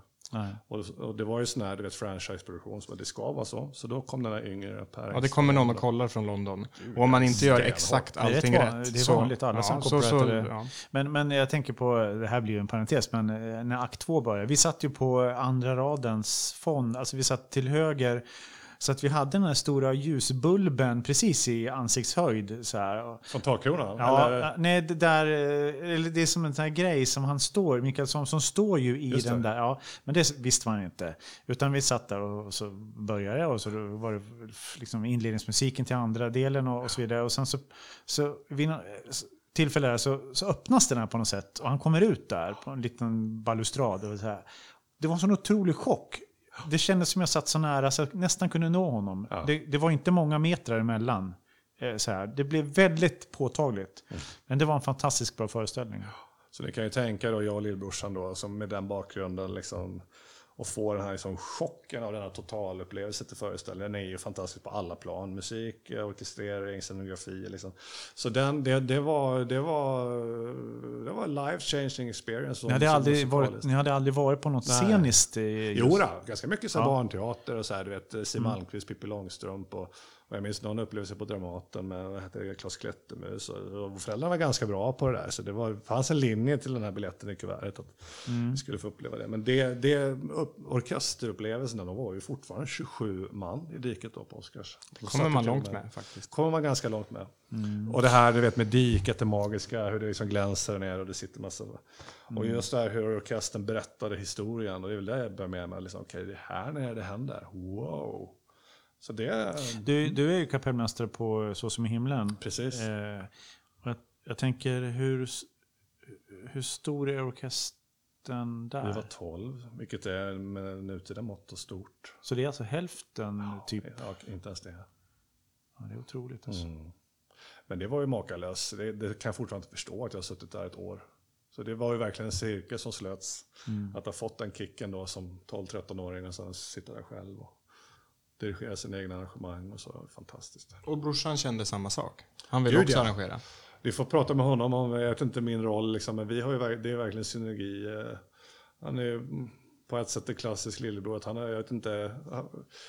Och, och det var ju sån här, du vet, franchise-produktion, så det ska vara så. Så då kom den här yngre Per Ja, det kommer någon och kollar från London. Och om man inte gör exakt Det är rätt allting van- rätt. det är så- vanligt, alla som så, kopplar så, ja. Men, men jag tänker på, det här blir ju en parentes, men eh, när akt 2 började. Vi satt ju på andra radens fond, alltså vi satt till höger. Så att vi hade den här stora ljusbulben precis i ansiktshöjd. Så här. Från takkronan? Ja, eller? nej, det där, eh, eller det är som en sån här grej som han står, Mikael som, som står ju i Just den det. där. Ja, men det visste man inte. Utan vi satt där och så började det och så var det liksom inledningsmusiken till andra delen och, och så vidare. Och sen så, så vid, nå- tillfälle där så, så öppnas den här på något sätt och han kommer ut där på en liten balustrad. Och så här. Det var en sån otrolig chock. Det kändes som jag satt så nära så jag nästan kunde nå honom. Ja. Det, det var inte många meter emellan. Eh, Så här. Det blev väldigt påtagligt. Mm. Men det var en fantastiskt bra föreställning. Så ni kan ju tänka då, jag och lillbrorsan då, som med den bakgrunden liksom, och få den här liksom, chocken av den här totalupplevelsen till föreställningen. Den är ju fantastisk på alla plan. Musik, orkestrering, scenografi. Liksom. Så den, det, det, var, det, var, det var life changing experience. Ni hade, aldrig varit, ni hade aldrig varit på något Nej. sceniskt? i- Jo, då, ganska mycket så Ja. barnteater och så här, du vet, Siw Malmkvist, Pippi Långstrump och, och jag minns någon upplevelse på Dramaten med vad heter det, Klas Klättermus och, och föräldrarna var ganska bra på det där så det var, fanns en linje till den här biljetten i kuvertet att vi skulle få uppleva det. Men det, det upp, orkesterupplevelsen, de var ju fortfarande 27 man i diket då på Oscars. De kommer man långt kul med faktiskt. kommer man ganska långt med. Och det här du vet med diket, det magiska, hur det liksom glänser ner och det sitter massa... Och just det här hur orkestern berättade historien, och det är väl det jag börjar med, med liksom, okej det är här när det händer, wow. Så det, Du, du är ju kapellmästare på Så som i himlen. precis. Eh, jag, jag tänker, hur, hur stor är orkestern där? Vi var 12, vilket är med nutida mått och stort. Så det är alltså hälften, typ? Ja, inte ens det. Ja, det är otroligt. Alltså. Mm. Men det var ju makalöst. Det, det kan jag fortfarande inte förstå att jag har suttit där ett år. Så det var ju verkligen en cirkel som slöts. Att ha fått den kicken då som 12-13-åring och sen sitta där själv och dirigera sina egna arrangemang och så. Fantastiskt. Och brorsan kände samma sak. Han ville Gud, också ja. arrangera. Vi får prata med honom om, jag vet inte min roll liksom, men vi har ju, det är verkligen synergi. eh, Han är på ett sätt en klassisk lillebror. Att han är, jag vet inte,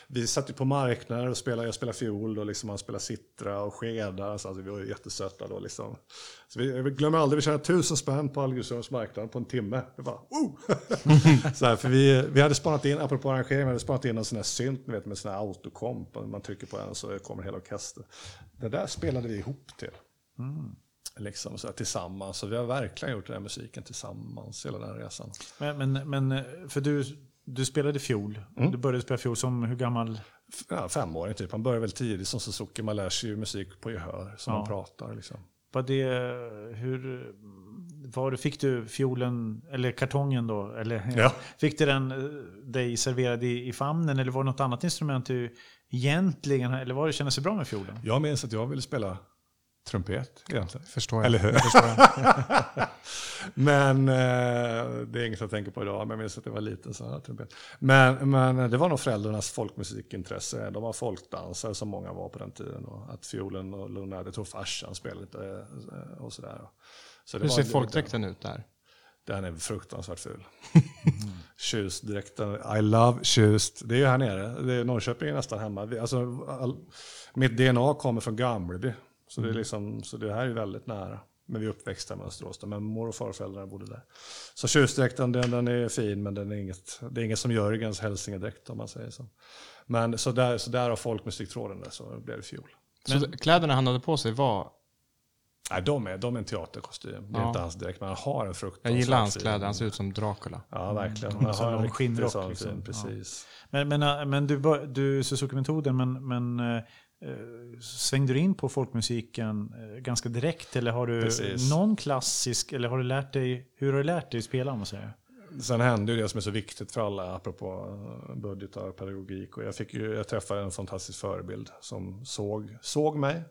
vi satt ju på marknader och spelade, jag spelade fiol och liksom han spelade sittra och skeda. Så alltså, vi var jättesöta då liksom. Så vi, jag glömmer aldrig, vi tjänade tusen spänn på Algussunds marknad på en timme. Det var, oh! så här, för vi, vi hade spanat in, apropå arrangering, vi hade spanat in en sån här synt vet, med sån här autokomp. Man trycker på den så kommer hela orkestern. Det där spelade vi ihop till. Mm. Liksom så här, tillsammans. Så vi har verkligen gjort den här musiken tillsammans hela den resan. Men, men, men för du, du spelade fiol. Du började spela fiol som hur gammal? Ja, femåring typ. Man börjar väl tidigt som Suzuki. Man lär sig ju musik på gehör som Ja. man pratar. Liksom. Var det, hur, var, fick du fiolen, eller kartongen då? Eller, Ja. Fick du den eh, dig serverad i, i famnen eller var det något annat instrument du egentligen, eller var det kändes det bra med fiolen? Jag minns att jag ville spela trumpet egentligen. Förstår jag. Eller hur? Förstår jag. Men eh, det är inget jag tänker på idag. Men jag minns att det var liten sån här trumpet. Men, men det var nog föräldrarnas folkmusikintresse. De var folkdansare som många var på den tiden. Och att fiolen och Luna, jag tror farsan spelade lite eh, och sådär. Så det Hur var ser folkdräkten ut där? Den är fruktansvärt ful. Tjustdräkten. I love tjust. Det är ju här nere. Det är Norrköping är nästan hemma. Vi, alltså, all, mitt DNA kommer från Gamleby. Så, det är liksom, så det här är väldigt nära. Men vi är uppväxta med Österås. då, Men mor och farföräldrar bodde där. Så tjustdräkten den, den är fin men den är inget, det är inget som Jörgens hälsingedräkt om man säger så. Men så där, så där har folkmusiktråden där så blev det fjol. Så kläderna han hade på sig var... Nej, de är, de är en teaterkostym. Det är Ja. inte hans dräkt, men han har en fruktansvärt Jag gillar hans kläder, han ser ut som Dracula. Ja, verkligen. Mm. Man Så har en skinnrock, sån liksom. fin, Ja. precis. Men, men, eh, men du, du Suzuki-metoden, men, men eh, svängde du in på folkmusiken eh, ganska direkt? Eller har du Precis. någon klassisk, eller har du lärt dig, hur har du lärt dig spela om man säger? Sen hände ju det som är så viktigt för alla, apropå eh, budgetar och pedagogik. Och jag, fick ju, jag träffade en fantastisk förebild som såg, såg mig.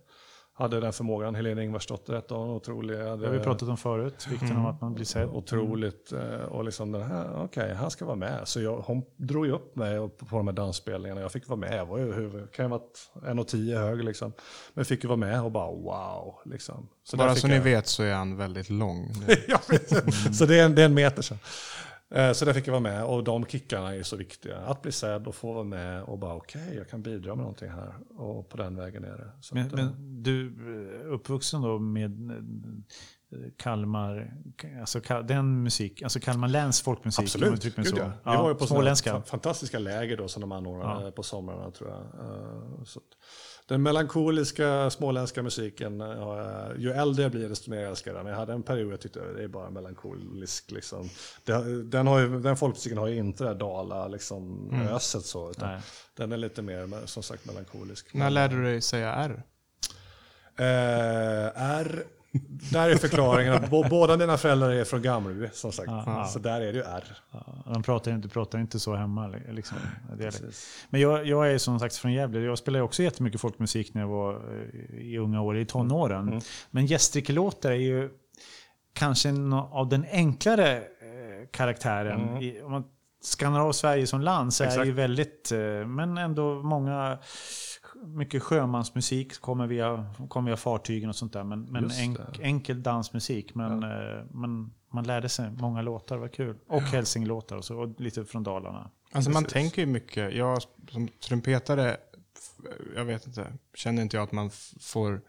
Hade den förmågan, Helene Ingvarsdotter hette hon, otrolig. Det har vi pratat om förut, vikten av att man blir sedd. Otroligt. eh, Och liksom den här, okej, han ska vara med. Så jag, hon drog ju upp mig på, de här dansspelningarna. Jag fick vara med. Jag var ju, hur, kan jag vara 1,10 hög liksom. Men fick ju vara med och bara wow. Liksom. Så Bara så ni jag- vet så är han väldigt lång. nu. ja. Så det är, en, det är en meter sen. Eh, Så där fick jag vara med och de kickarna är så viktiga. Att bli sedd och få vara med och bara okej, jag kan bidra med någonting här. Och på den vägen är det. Så Men, att, eh, men du är uppvuxen då med eh, Kalmar, alltså den musik, alltså Kalmar läns folkmusik. Absolut, Gud, så. ja. Ja, Vi var ju på småländska. fa- fantastiska läger då som de anordnade Ja. på somrarna tror jag. Eh, Så den melankoliska småländska musiken, eh, ju äldre jag blir desto mer älskar jag den. Jag hade en period jag tyckte det är bara melankolisk. Liksom. Den, har ju, den folkmusiken har ju inte det där dala liksom, öset så. Utan Nej. den är lite mer som sagt melankolisk. När lärde du dig säga R? Eh, R där är förklaringen. Båda dina föräldrar är från Gamleby, som sagt. Ja. Så där är det ju R. Ja, de pratar inte, pratar inte så hemma. li- Liksom. Men jag, jag är som sagt från Gävle. Jag spelade också jättemycket folkmusik när jag var eh, i unga år, i tonåren. Mm. Men gästrikelåtar är ju kanske en av den enklare eh, karaktären. I, om man skannar av Sverige som land så är det. Exakt. ju väldigt, eh, men ändå många, mycket sjömansmusik kommer via, kommer via fartygen och sånt där. Men, men enk, enkel dansmusik. Men, eh, men man lärde sig många låtar, var kul. Och hälsingelåtar och så, och lite från Dalarna. Alltså man Precis. tänker ju mycket. Jag som trumpetare, jag vet inte, känner inte jag att man får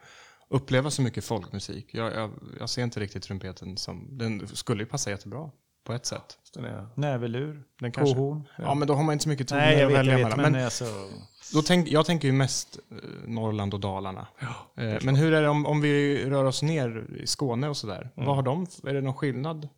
uppleva så mycket folkmusik. Jag, jag, jag ser inte riktigt trumpeten som, den skulle ju passa jättebra på ett sätt. Den är, Näverlur, Den kanske, kohorn. ja men då har man inte så mycket toner Nej, jag att vet, välja mellan. Men, Men, alltså, då tänk, jag tänker ju mest eh, Norrland och Dalarna. Eh, men hur är det om, om vi rör oss ner i Skåne och sådär? Vad har de, är det någon skillnad?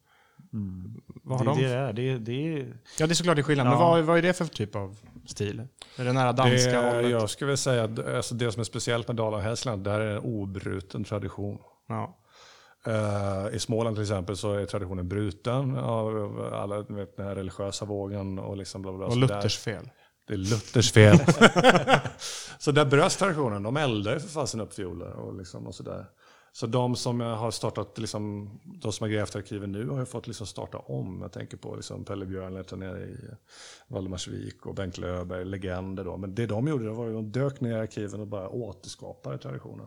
Vad har det, de? det är det. det är, Ja, det är såklart det är skillnad. Men Ja. vad, vad är det för typ av stil? Är det nära danska det, hållet? jag skulle vilja säga att alltså det som är speciellt med Dalarna och Hälsingland, där är det en obruten tradition. Ja. Eh, I Småland till exempel så är traditionen bruten av alla vet, den här religiösa vågen och liksom bla bla. Och Luthers fel. Det är Luthers fel. så där bröts traditionen. De eldar ju för fasen upp fioler och, liksom och sådär. Så de som har startat, liksom, de som har grävt arkiven nu har ju fått liksom starta om. Jag tänker på liksom Pelle Björnlert nere i Valdemarsvik och Bengt Löfberg, legender då. Men det de gjorde det var att de dök ner i arkiven och bara återskapade traditionen.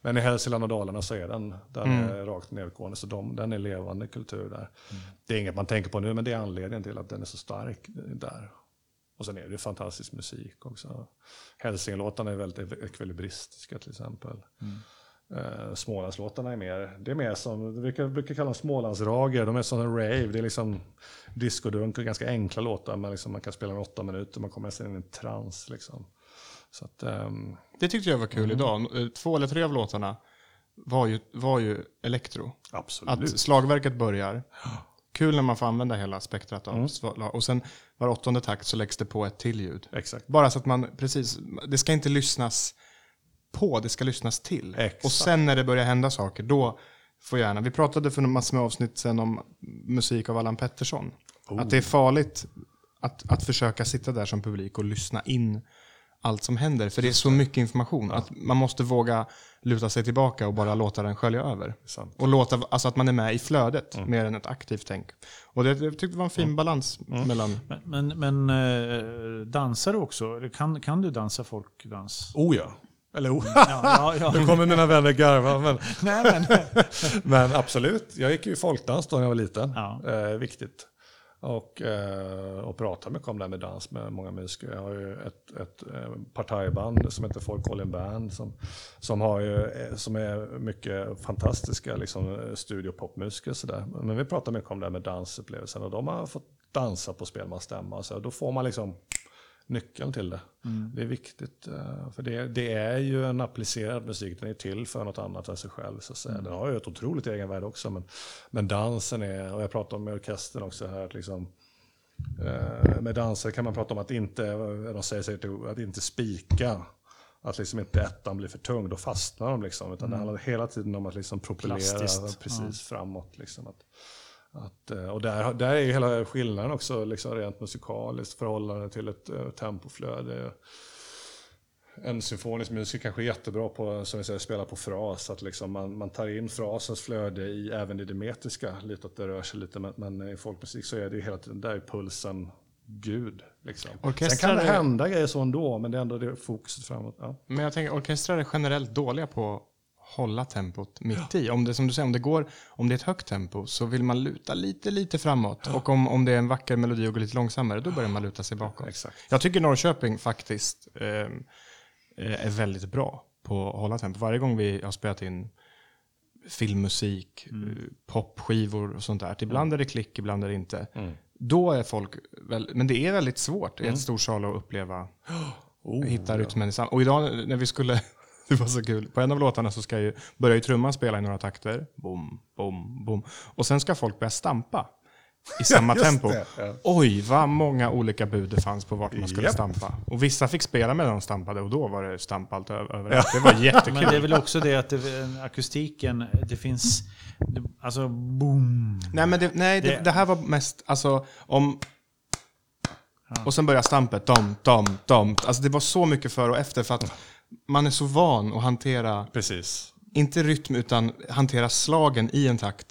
Men i Hälsingland och Dalarna så är den, den är rakt nedgående. Så de, den är levande kultur där. Det är inget man tänker på nu, men det är anledningen till att den är så stark där. Och sen är det fantastisk musik också. Hälsingelåtarna är väldigt ekvilibristiska till exempel. Eh, Smålandslåtarna är mer, det är mer som, vi brukar, kalla dem Smålandsrager. De är som en rave, det är liksom discodunk och ganska enkla låtar. Men liksom man kan spela i åtta minuter, man kommer nästan in i en trans. Liksom. Så att, ehm, Det tyckte jag var kul Mm. idag. Eh, Två eller tre av låtarna var ju, var ju elektro. absolut. Att slagverket börjar. Kul när man får använda hela spektrat av Mm. Och sen var åttonde takt så läggs det på ett till ljud. Exakt. Bara så att man, precis, det ska inte lyssnas på, det ska lyssnas till. Exakt. Och sen när det börjar hända saker, då får gärna, vi pratade för massor med avsnitt sen om musik av Allan Pettersson. Oh. Att det är farligt att, att försöka sitta där som publik och lyssna in allt som händer. För det är så mycket information. Att man måste våga luta sig tillbaka och bara låta den skölja över. Sant. Och låta, alltså att man är med i flödet Mm. mer än ett aktivt tänk. Och det, jag tyckte det var en fin balans Mm. mellan... men men, men eh, dansar du också? Kan, kan du dansa folkdans? Oh ja. Eller oh. Ja, ja. Nu kommer mina vänner garva. Men, Nej, men, men absolut, jag gick ju folkdans då när jag var liten. Ja. Eh, viktigt. Och, eh, och pratade mycket om det här med dans med många musiker. Jag har ju ett, ett eh, partajband som heter Folk Calling Band som, som, har ju, eh, som är mycket fantastiska liksom, eh, studiopopmusiker. och sådär. Men vi pratar mycket om det här med dansupplevelsen och de har fått dansa på spelmansstämma. Så då får man liksom nyckeln till det. Det är viktigt. eh, För det, det är ju en applicerad musik. Den är till för något annat än sig själv. Så att säga. Den har ju ett otroligt egenvärde också. Men, men dansen är, och jag pratar om med orkestern också här, att liksom, eh, med danser kan man prata om att inte, de säger sig att inte spika. Att liksom inte ettan blir för tung, då fastnar de. Liksom, utan det handlar hela tiden om att liksom propellera Plastiskt, precis framåt. Liksom, att, att, eh, och där, där är ju hela skillnaden också liksom rent musikaliskt förhållande till ett uh, tempoflöde. En symfonisk musiker kanske är jättebra på som vi säger, spela på fras. Att liksom man, man tar in frasens flöde i, även i det metriska. Lite att det rör sig lite. Men, men i folkmusik så är det ju hela tiden, där är pulsen Gud. Liksom. Sen kan det hända grejer så ändå, men det är ändå det fokuset framåt. Ja. Men jag tänker, orkestrar är generellt dåliga på hålla tempot mitt i. Om det, som du säger, om det går, om det är ett högt tempo så vill man luta lite, lite framåt. Och om, om det är en vacker melodi och går lite långsammare, då börjar man luta sig bakåt. Exakt. Jag tycker Norrköping faktiskt eh, är väldigt bra på att hålla tempo. Varje gång vi har spelat in filmmusik, Mm. eh, popskivor och sånt där. Ibland är det klick, ibland är det inte. Mm. Då är folk, väl, men det är väldigt svårt i ett storsal att uppleva Oh, hitta rytmen sam- Och idag när vi skulle, det var så kul, på en av låtarna så ska ju, börjar ju trumman spela i några takter, bom, bom, bom. Och sen ska folk börja stampa. i samma tempo. det, ja. Oj, vad många olika bud det fanns på vart man skulle Japp. stampa. Och vissa fick spela medan de stampade och då var det stamp allt ö- överallt. Det var jättekul. Men det är väl också det att det, akustiken, det finns... Det, alltså boom. Nej, men det, nej, det, Det- det här var mest, alltså om... Och sen börjar stampet, dom, dom, dom. Alltså det var så mycket för och efter för att man är så van att hantera, Precis. inte rytm utan hantera slagen i en takt.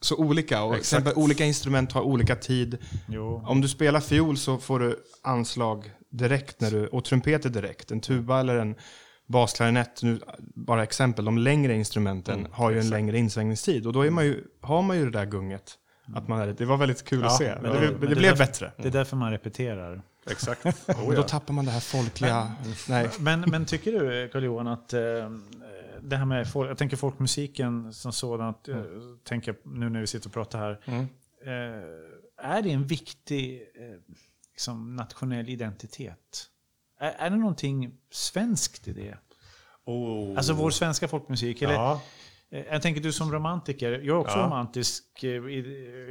Så olika, och Exakt. exempel, olika instrument har olika tid. Jo. Om du spelar fiol så får du anslag direkt när du, och trumpeter direkt. En tuba eller en basklarinett, nu bara exempel, de längre instrumenten har ju en längre insvängningstid. Och då är man ju, har man ju det där gunget. Att man det var väldigt kul att Ja, se. men Men det- det, men det, det blev där- bättre. Det är därför man repeterar. Exakt. Och Oh, då ja. tappar man det här folkliga... Nej. Men, men tycker du, Carl-Johan, att eh, det här med folk, jag tänker folkmusiken som sådant, eh, tänker jag nu när vi sitter och pratar här. Mm. Eh, är det en viktig eh, liksom, nationell identitet? Är, är det någonting svenskt i det? Oh. Alltså vår svenska folkmusik? Eller, Ja. Eh, Jag tänker du som romantiker, jag är också Ja. romantisk eh, i,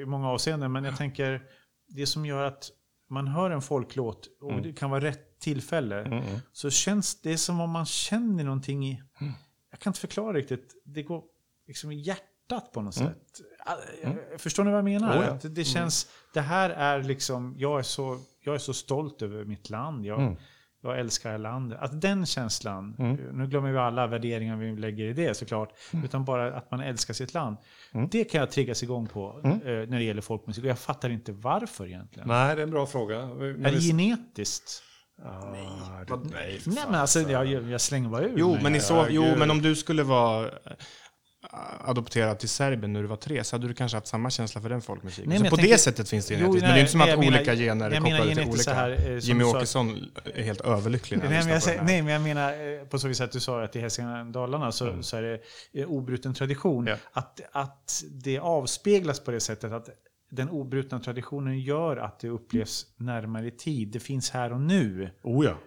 i många avseenden, men jag tänker det som gör att man hör en folklåt och det kan vara rätt tillfälle, Mm, mm. så känns det som om man känner någonting i... Jag kan inte förklara riktigt. Det går liksom i hjärtat på något sätt. Ah, eh, Förstår ni vad jag menar? Mm. Oh ja. Det känns... Det här är liksom... Jag är så, jag är så stolt över mitt land. Jag, Mm. Jag älskar det här landet. Att den känslan, nu glömmer vi alla värderingar vi lägger i det såklart, utan bara att man älskar sitt land. Det kan jag triggas igång på eh, när det gäller folkmusik. Och jag fattar inte varför egentligen. Nej, det är en bra fråga. Är det vi- genetiskt? Ah, det- nej, för Nej fan. men alltså, jag, jag slänger bara ur Jo, mig. men, i så, jo, men om du skulle vara adopterad till Serbien när du var tre så hade du kanske haft samma känsla för den folkmusiken. Nej, så på jag det tänker- sättet finns det Jo, genetiskt. men det är inte som att menar- olika gener är kopplade till olika. så här, eh, Jimmy Åkesson är helt överlycklig när Nej men, jag säger, nej, men jag menar eh, på så vis att du sa att i Hälsingland Dalarna så, så är det eh, obruten tradition. Ja. Att, att det avspeglas på det sättet att den obrutna traditionen gör att det upplevs närmare i tid. Det finns här och nu. Oh ja.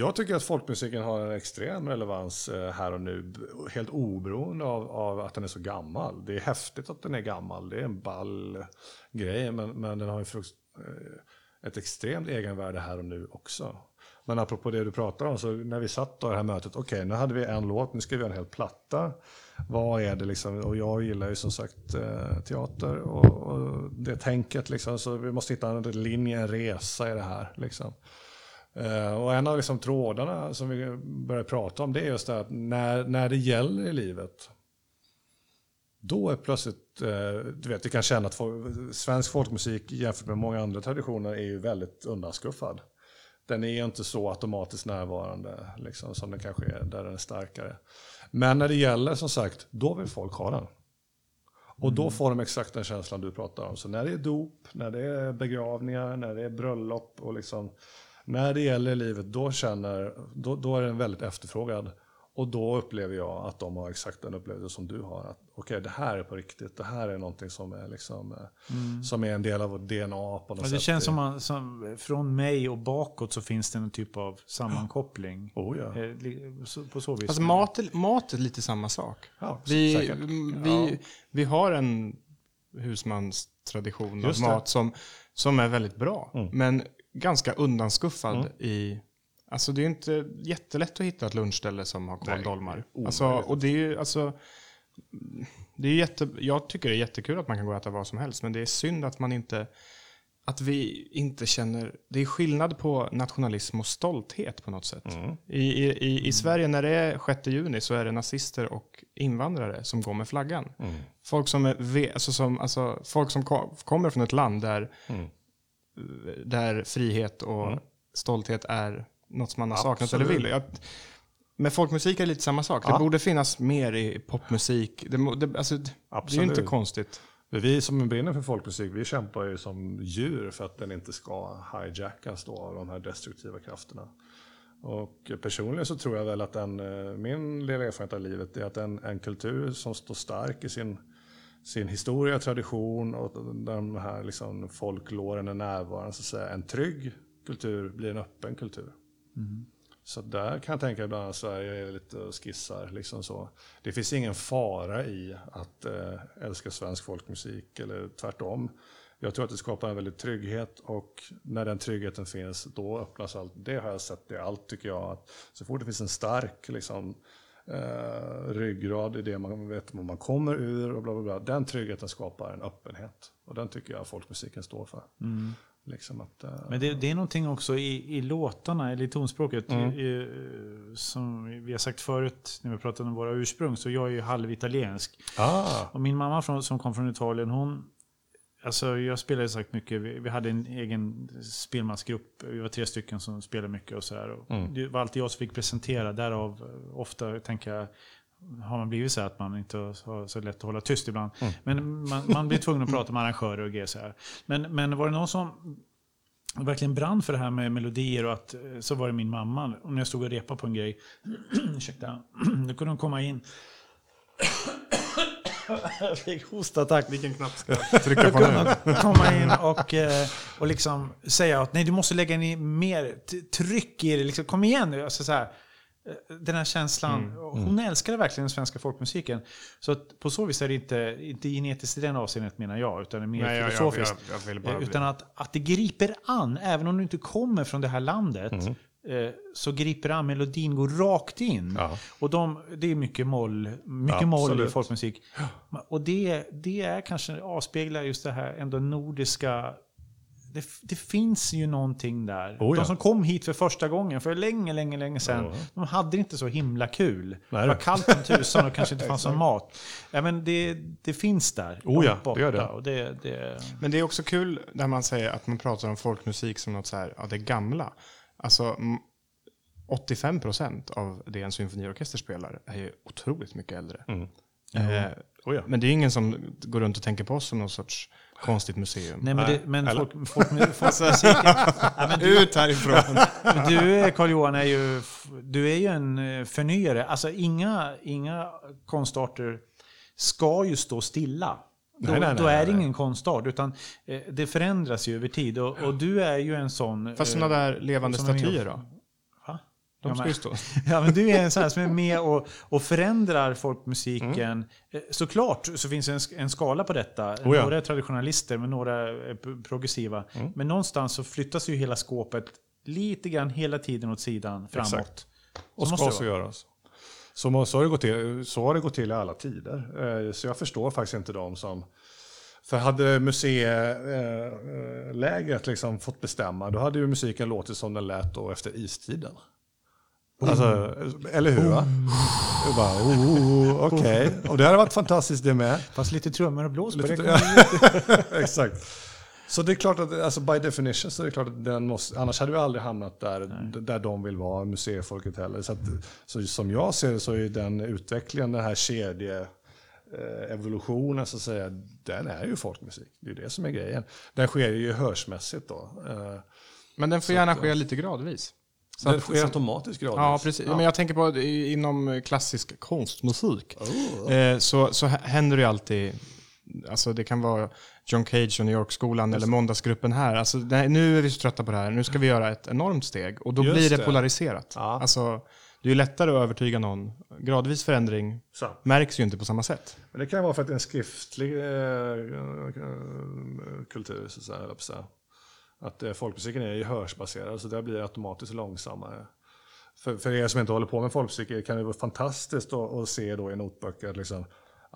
Jag tycker att folkmusiken har en extrem relevans eh, här och nu. Helt oberoende av, av att den är så gammal. Det är häftigt att den är gammal. Det är en ball grej. Men, men den har ju eh, ett extremt egenvärde här och nu också. Men apropå det du pratar om, så när vi satt då i det här mötet, okej nu hade vi en låt, nu ska vi göra en hel platta. Vad är det liksom? Och jag gillar ju som sagt eh, teater och, och det tänket liksom. Så vi måste hitta en linje, en resa i det här liksom. Eh, och en av liksom trådarna som vi börjar prata om det är just det att när, när det gäller i livet då är plötsligt, eh, du vet, vi kan känna att svensk folkmusik jämfört med många andra traditioner är ju väldigt undanskuffad. Den är inte så automatiskt närvarande liksom, som den kanske är där den är starkare. Men när det gäller, som sagt, då vill folk ha den. Och då får de exakt den känslan du pratar om. Så när det är dop, när det är begravningar, när det är bröllop och liksom när det gäller livet, då, känner, då, då är den väldigt efterfrågad. Och då upplever jag att de har exakt den upplevelse som du har. Att Okej, det här är på riktigt. Det här är någonting som är, liksom, eh, som är en del av vårt DNA på något Men det sätt. känns som, man, som från mig och bakåt så finns det en typ av sammankoppling. Oh, ja. Eh, På så vis. Alltså mat, är- mat är lite samma sak. Ja, Vi, säkert. mm, vi, vi har en husmanstradition av det. mat som, som är väldigt bra. Mm. Men ganska undanskuffad i... Alltså det är inte jättelätt att hitta ett lunchställe som har kåldolmar. Alltså, och det är ju alltså... Det är jätte, jag tycker det är jättekul att man kan gå och äta vad som helst, men det är synd att man inte... Att vi inte känner... Det är skillnad på nationalism och stolthet på något sätt. I, i, i, I Sverige när det är 6 juni så är det nazister och invandrare som går med flaggan. Folk som, är, alltså som, alltså, folk som ko- kommer från ett land där, där frihet och stolthet är något som man har saknat eller Absolut. vill. Jag, med folkmusik är det lite samma sak. Det Ja. borde finnas mer i popmusik. Det, det, alltså, det är ju inte konstigt. Vi som brinner för folkmusik, vi kämpar ju som djur för att den inte ska hijackas då av de här destruktiva krafterna. Och personligen så tror jag väl att en, eh, min lilla erfarenhet av livet är att en, en kultur som står stark i sin, sin historia, tradition och där de här liksom folklåren är närvarande, så att säga, en trygg kultur blir en öppen kultur. Så där kan jag tänka ibland att Sverige är lite och skissar. Liksom så. Det finns ingen fara i att eh, älska svensk folkmusik eller tvärtom. Jag tror att det skapar en väldigt trygghet och när den tryggheten finns då öppnas allt. Det har jag sett i allt tycker jag. Att så fort det finns en stark liksom, eh, ryggrad i det man vet var man kommer ur och bla bla bla. Den tryggheten skapar en öppenhet. Och den tycker jag folkmusiken står för. Liksom att, eh, Men det, det är någonting också i, i låtarna, eller i tonspråket. Mm. I, i, som vi har sagt förut när vi pratade om våra ursprung, så jag är ju halvitaliensk. ah, Och min mamma från, som kom från Italien, hon... Alltså jag spelade sagt mycket, vi, vi hade en egen spelmansgrupp, vi var tre stycken som spelade mycket och sådär. Och Mm. Det var alltid jag som fick presentera, därav eh, ofta tänker jag, har man blivit så här att man inte har så lätt att hålla tyst ibland. Mm. Men man, man blir tvungen att prata med arrangörer och grejer så här. Men, men var det någon som verkligen brann för det här med melodier och att eh, så var det min mamma. Och när jag stod och repade på en grej, ursäkta, då kunde hon komma in. Jag fick hostattack. Vilken knapp ska jag trycka på nu? komma in och, eh, och liksom säga att nej, du måste lägga in mer tryck i det. Liksom, kom igen nu. Alltså, så här, eh, den här känslan. Mm. Hon älskade verkligen den svenska folkmusiken. Så att på så vis är det inte, inte genetiskt i den avseendet menar jag, utan det är mer Nej, jag, jag, filosofiskt. jag, jag bara Eh, Utan att, att det griper an, även om du inte kommer från det här landet, Mm. Eh, så griper an, melodin går rakt in. Ja. Och de, det är mycket moll, mycket moll i folkmusik. Och det, det är kanske avspeglar just det här ändå nordiska det, det finns ju någonting där. Oh ja. De som kom hit för första gången för länge, länge, länge sedan. Ja. De hade inte så himla kul. Nej, det var kallt som tusan och kanske inte fanns någon mat. Ja, men det, det finns där. Oh ja, borta. det gör det. Och det, det, Men det är också kul när man säger att man pratar om folkmusik som något så här, ja det gamla. Alltså m- 85 procent av det en symfoniorkester spelar är ju otroligt mycket äldre. Eh, oh ja. Men det är ingen som går runt och tänker på oss som någon sorts konstigt museum. nej, men, det, men eller- folk, folk, folkmusiken... ja, men du, Ut härifrån! du Carl-Johan, är ju, du är ju en eh, förnyare. Alltså inga, inga konstarter ska ju stå stilla. Då, Nej, nej, då är det ingen konstart, utan eh, det förändras ju över tid. Och, och du är ju en sån... Fast eh, sådana där levande statyer då? Va? De Ja, ska ju stå. Ja, men du är en sån här som är med och, och förändrar folkmusiken. Mm. Eh, Såklart så finns det en, en skala på detta. Oh ja. Mm. Några är traditionalister, men några är progressiva. Men någonstans så flyttas ju hela skåpet lite grann hela tiden åt sidan framåt. Exakt. Så Och måste ska så göras. Så, så, har det gått till, så har det gått till i alla tider. Eh, Så jag förstår faktiskt inte de som... För hade museilägret liksom fått bestämma, då hade ju musiken låtit som den lät då efter istiden. Alltså, eller hur? Va? Jag bara, oh, oh, Okej, och det hade varit fantastiskt det med. Fast lite trummor och blås på det. Exakt. Så det är klart att, alltså by definition, så är det klart att den måste, annars hade vi aldrig hamnat där, där de vill vara, museifolket heller. Så, att, så som jag ser det så är den utvecklingen, den här kedje eh, evolutionen så att säga, den är ju folkmusik. Det är ju det som är grejen. Den sker ju hörsmässigt då. Eh, Men den får gärna ske lite gradvis. Så den att- sker automatiskt gradvis. Ja, precis. Men jag tänker på inom klassisk konstmusik. Oh. Eh, så, så hä- händer det ju alltid, alltså det kan vara John Cage och New York-skolan eller måndagsgruppen här. Alltså, det, nu är vi så trötta på det här, nu ska vi göra ett enormt steg. Och då Just blir det, det. polariserat. Ja. Alltså, det är lättare att övertyga någon. Gradvis förändring Så. märks ju inte på samma sätt. Men det kan vara för att det är en skriftlig eh, eh, kultur, så att säga. att eh, folkmusiken är ju hörsbaserad, så det blir automatiskt långsammare. För, för er som inte håller på med folkmusik kan det vara fantastiskt att, att se då i notböcker liksom,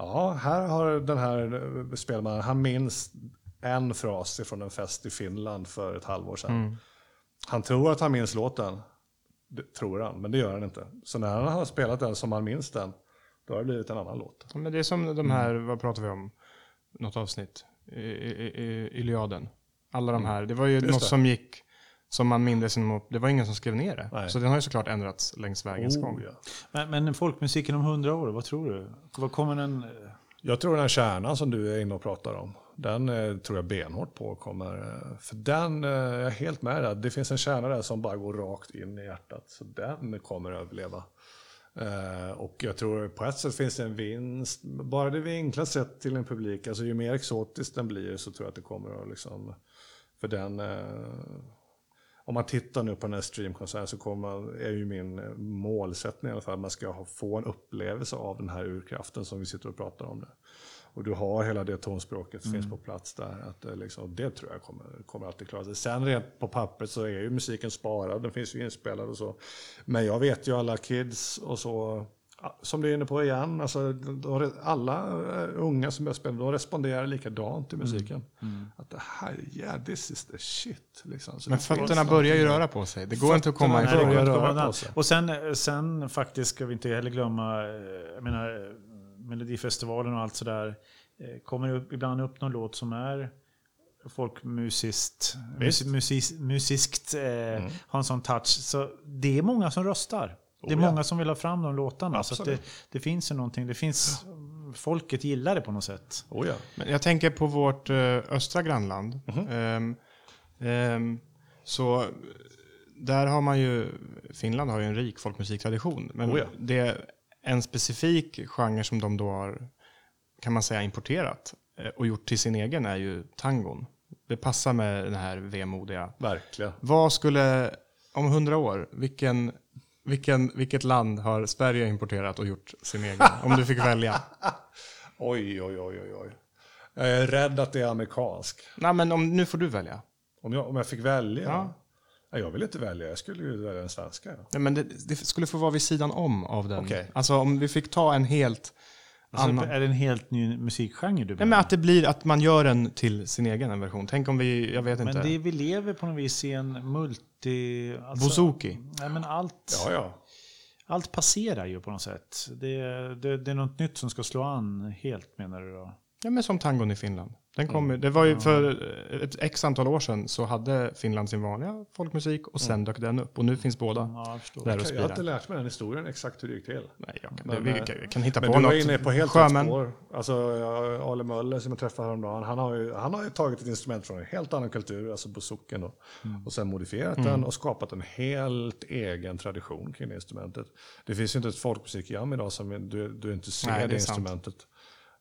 ja, här har den här eh, spelmannen, han minns en fras från en fest i Finland för ett halvår sedan. Han tror att han minns låten, det tror han, men det gör han inte. Så när han har spelat den som han minns den, då har det blivit en annan låt. Ja, Men det är som de här, vad pratar vi om? Något avsnitt? I, i, i, Iliaden. Alla de här. Det var ju något det. som gick som man mindes inom, det var ingen som skrev ner det. Nej. Så den har ju såklart ändrats längs vägens gång. Oh, ja. Men, men folkmusiken om hundra år, vad tror du? Vad kommer den... Jag tror den här kärnan som du är inne och pratar om, den eh, tror jag benhårt på kommer. Eh, för den, eh, jag är helt med där. Det finns en kärna där som bara går rakt in i hjärtat. Så den kommer överleva. Eh, och jag tror på ett sätt finns det en vinst. Bara det vinklat sett till en publik, alltså ju mer exotiskt den blir så tror jag att det kommer att liksom, för den, eh, om man tittar nu på den här streamkonserten så kommer är ju min eh, målsättning i alla fall att man ska få en upplevelse av den här urkraften som vi sitter och pratar om nu. Och du har hela det tonspråket finns på plats där. Att det, liksom, det tror jag kommer, kommer alltid klara sig. Sen rent på pappret så är ju musiken sparad, den finns ju inspelad och så. Men jag vet ju alla kids och så, som du är inne på igen, alltså, alla eh, unga som börjar spela, de responderar likadant till musiken. Att det här, yeah this is the shit. Liksom. Men fötterna börjar ju röra på sig. Det går inte att komma ifrån. röra att på sig. Och sen, sen faktiskt ska vi inte heller glömma, eh, jag menar, eh, Melodifestivalen och allt sådär. Kommer det upp, ibland upp någon låt som är folkmusiskt, Visst. musis, musiskt, eh, har en sån touch. Så det är många som röstar. Det är Oh ja. många som vill ha fram de låtarna. Så att det, Absolut. det finns ju någonting, det finns, folket gillar det på något sätt. Oh ja. Men jag tänker på vårt eh, östra grannland. Mhm. Ehm, ehm, så eh, där har man ju, Finland har ju en rik folkmusiktradition. Men Oh ja. det är en specifik genre som de då har, kan man säga, importerat eh, och gjort till sin egen är ju tangon. Det passar med den här vemodiga. Verkligen. Vad skulle, om hundra år, vilken, vilken, vilket land har Sverige importerat och gjort sin egen? om du fick välja. Oj, oj, oj, oj, oj. Jag är rädd att det är amerikansk. Nej, men om, nu får du välja. Om jag, om jag fick välja? Ja. Nej, jag vill inte välja, jag skulle ju välja den svenska. Nej, men det, det skulle få vara vid sidan om av den. Okej. Alltså om vi fick ta en helt Alltså, annan. är det en helt ny musikgenre du Nej, men att det blir att man gör den till sin egen version. Tänk om vi, jag vet inte. Men det, vi lever på något vis i en multi... Alltså, Bouzouki. Nej, men allt, Ja, ja. allt passerar ju på något sätt. Det, det, det är något nytt som ska slå an helt menar du då? Ja, men som tangon i Finland. Den kom, Mm. Det var ju för ett x antal år sedan så hade Finland sin vanliga folkmusik och sen dök den upp. Och nu finns båda Ja, jag där och Jag har inte spirar. lärt mig den historien exakt hur det gick till. Nej, jag kan, Men, vi eh, kan, vi kan hitta Men på du var något. inne på helt Sjömän. spår. Alltså, ja, Ale Möller som jag träffade häromdagen, han har, ju, han har ju tagit ett instrument från en helt annan kultur, alltså bouzoukien då, Mm. och sen modifierat den och skapat en helt egen tradition kring det instrumentet. Det finns ju inte ett folkmusikjam idag som du, du inte ser Nej, det, det är sant.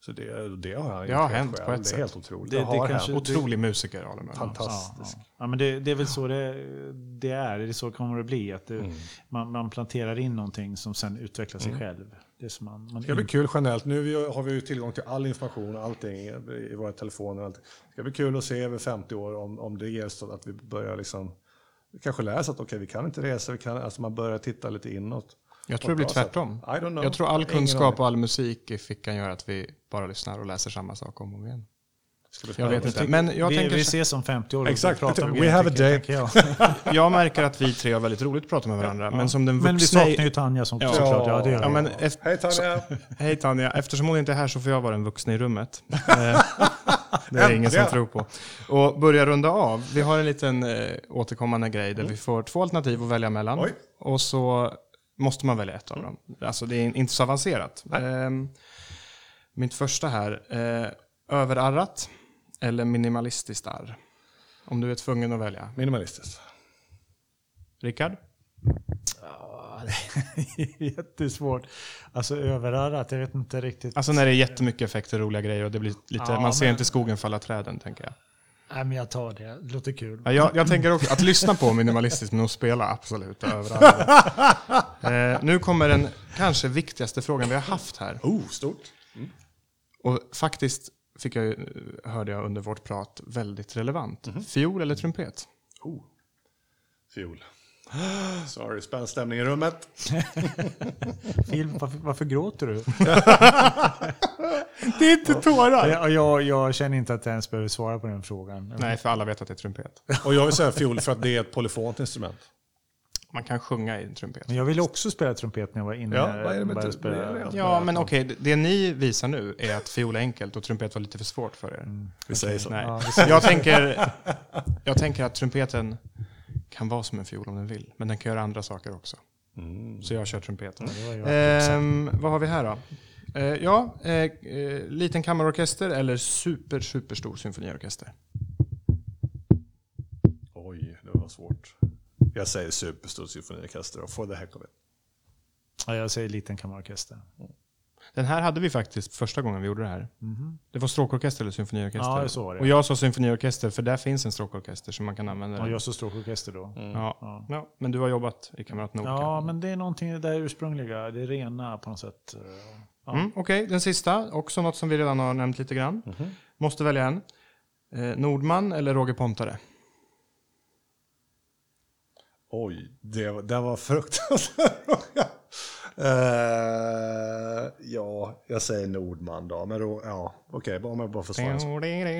Så det, det har han Det har hänt själv. på ett Det är sätt. helt otroligt. Det- Det, det har kanske-. Otrolig musiker, Möller. Fantastisk. Ja, ja. ja, men det, det är väl så det, det är. Det är så kommer det bli. Att det, Mm. man, man planterar in någonting som sen utvecklar sig själv. Det som man, man Det ska bli kul generellt. Nu har vi ju tillgång till all information, allting i våra telefoner. och. Det ska bli kul att se över 50 år om, om det ger så att vi börjar liksom vi kanske oss att okej, vi kan inte resa, vi kan, alltså man börjar titta lite inåt. Jag tror det blir tvärtom. sätt. I don't know. Jag tror all kunskap och all musik i fickan gör att vi bara lyssnar och läser samma sak om och om igen. Jag vet inte. Men jag vi, tänker vi ses om 50 år och Exakt, pratar om we have a tänker jag. Jag märker att vi tre har väldigt roligt att prata med varandra. Men som den Men vi vuxna... saknar ju Tanja som Ja. såklart. Ja, det Ja, men efter, Hej Tanja! hej Tanja, eftersom hon inte är här så får jag vara den vuxna i rummet. Eh, det är ingen som tror på. Och börja runda av. Vi har en liten eh, återkommande grej där vi får två alternativ att välja mellan. Oj. Och så måste man välja ett av dem. Alltså det är inte så avancerat. Eh, mitt första här. Eh, överarrat eller minimalistiskt arr? Om du är tvungen att välja. Minimalistiskt. Rickard? Ja, det är jättesvårt. Alltså överarrat, jag vet inte riktigt. Alltså när det är jättemycket effekter och roliga grejer och det blir lite, Ja, man ser men- inte skogen falla träden tänker jag. Nej, men jag tar det. Det låter kul. Ja, jag, jag tänker också att lyssna på minimalistiskt men att spela absolut överallt. eh, nu kommer den kanske viktigaste frågan vi har haft här. Oh, stort. Och faktiskt fick jag, ju- hörde jag under vårt prat väldigt relevant. Fiol eller trumpet? Oh. Fiol. Sorry, spänd stämning i rummet. Film, varför, varför gråter du? Det är inte tårar! Jag, jag, jag känner inte att jag ens behöver svara på den frågan. Nej, för alla vet att det är trumpet. Och jag vill säga fiol för att det är ett polyfont instrument. Man kan sjunga i en trumpet. Men jag ville också spela trumpet när jag var inne. Ja, vad är det med spela. Ja, men okej, det- det ni visar nu är att fiol är enkelt och trumpet var lite för svårt för er. Vi säger så. Nej. Ja, vi säger Jag, tänker, jag tänker att trumpeten kan vara som en fiol om den vill, men den kan göra andra saker också. Så jag kör trumpeten. det jag. Ehm, vad har vi här då? Eh, ja, eh, eh, liten kammarorkester eller super, super stor symfoniorkester? Oj, det var svårt. Jag säger superstor symfoniorkester och heck of it. Ja, jag säger liten kammarorkester. Den här hade vi faktiskt första gången vi gjorde det här. Det var stråkorkester eller symfoniorkester. Ja, så var det. Och jag sa symfoniorkester för där finns en stråkorkester som man kan använda. Och jag så stråkorkester då. ja. Ja. Ja. men du har jobbat i Kamrat. Ja, men det är någonting där ursprungliga, det rena på något sätt. Ja. Mm, Okej, den sista. Också något som vi redan har nämnt lite grann. Måste välja en. Eh, Nordman eller Roger Pontare? Oj, det, var- det var fruktansvärt. uh, ja, jag säger Nordman då. Men då, ja, okej, om jag bara får svara.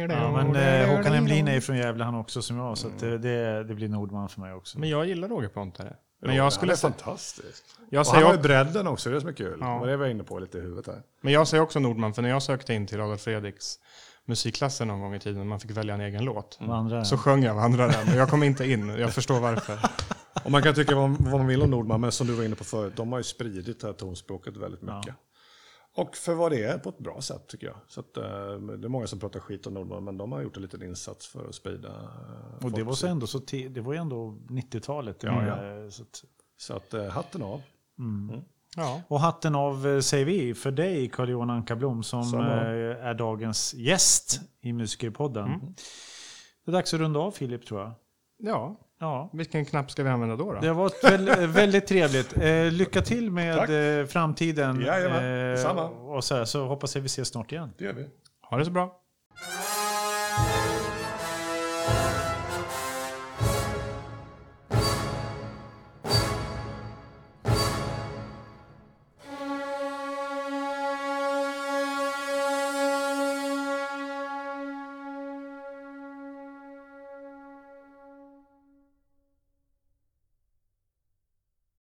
Ja, men eh, Håkan Emlin är ju från Gävle han också som jag, så att det, det, blir Nordman för mig också. Men jag gillar Roger Pontare. Men Han jag är skulle säga, fantastisk. jag Och han säger, har ju också, bredden också, det är som är kul. Ja. Det var jag inne på lite i huvudet här. men jag säger också Nordman, för när jag sökte in till Adolf Fredriks musikklasser någon gång i tiden, man fick välja en egen låt. Vandraren. Så sjöng jag Vandraren, och jag kom inte in. Jag förstår varför. Och man kan tycka vad, vad man vill om Nordman, men som du var inne på förut, de har ju spridit det här tonspråket väldigt mycket. Och för vad det är på ett bra sätt tycker jag. Så att, eh, det är många som pratar skit om Nordman, men de har gjort en liten insats för att sprida eh, och det var, så ändå så det var ju ändå 90-talet. Ja, eh, Så att, Så att hatten av. Ja. och hatten av säger vi för dig Carl-Johan Anka-Blom som Samma. är dagens gäst i Musikerpodden. Det är dags att runda av Filip tror jag. ja, Ja. vilken knapp ska vi använda då? då? Det har varit väl, väldigt trevligt. Eh, lycka till med Tack. eh, framtiden. Jajamän, detsamma. och så, här, så hoppas jag vi ses snart igen. Det gör vi. Ha det så bra.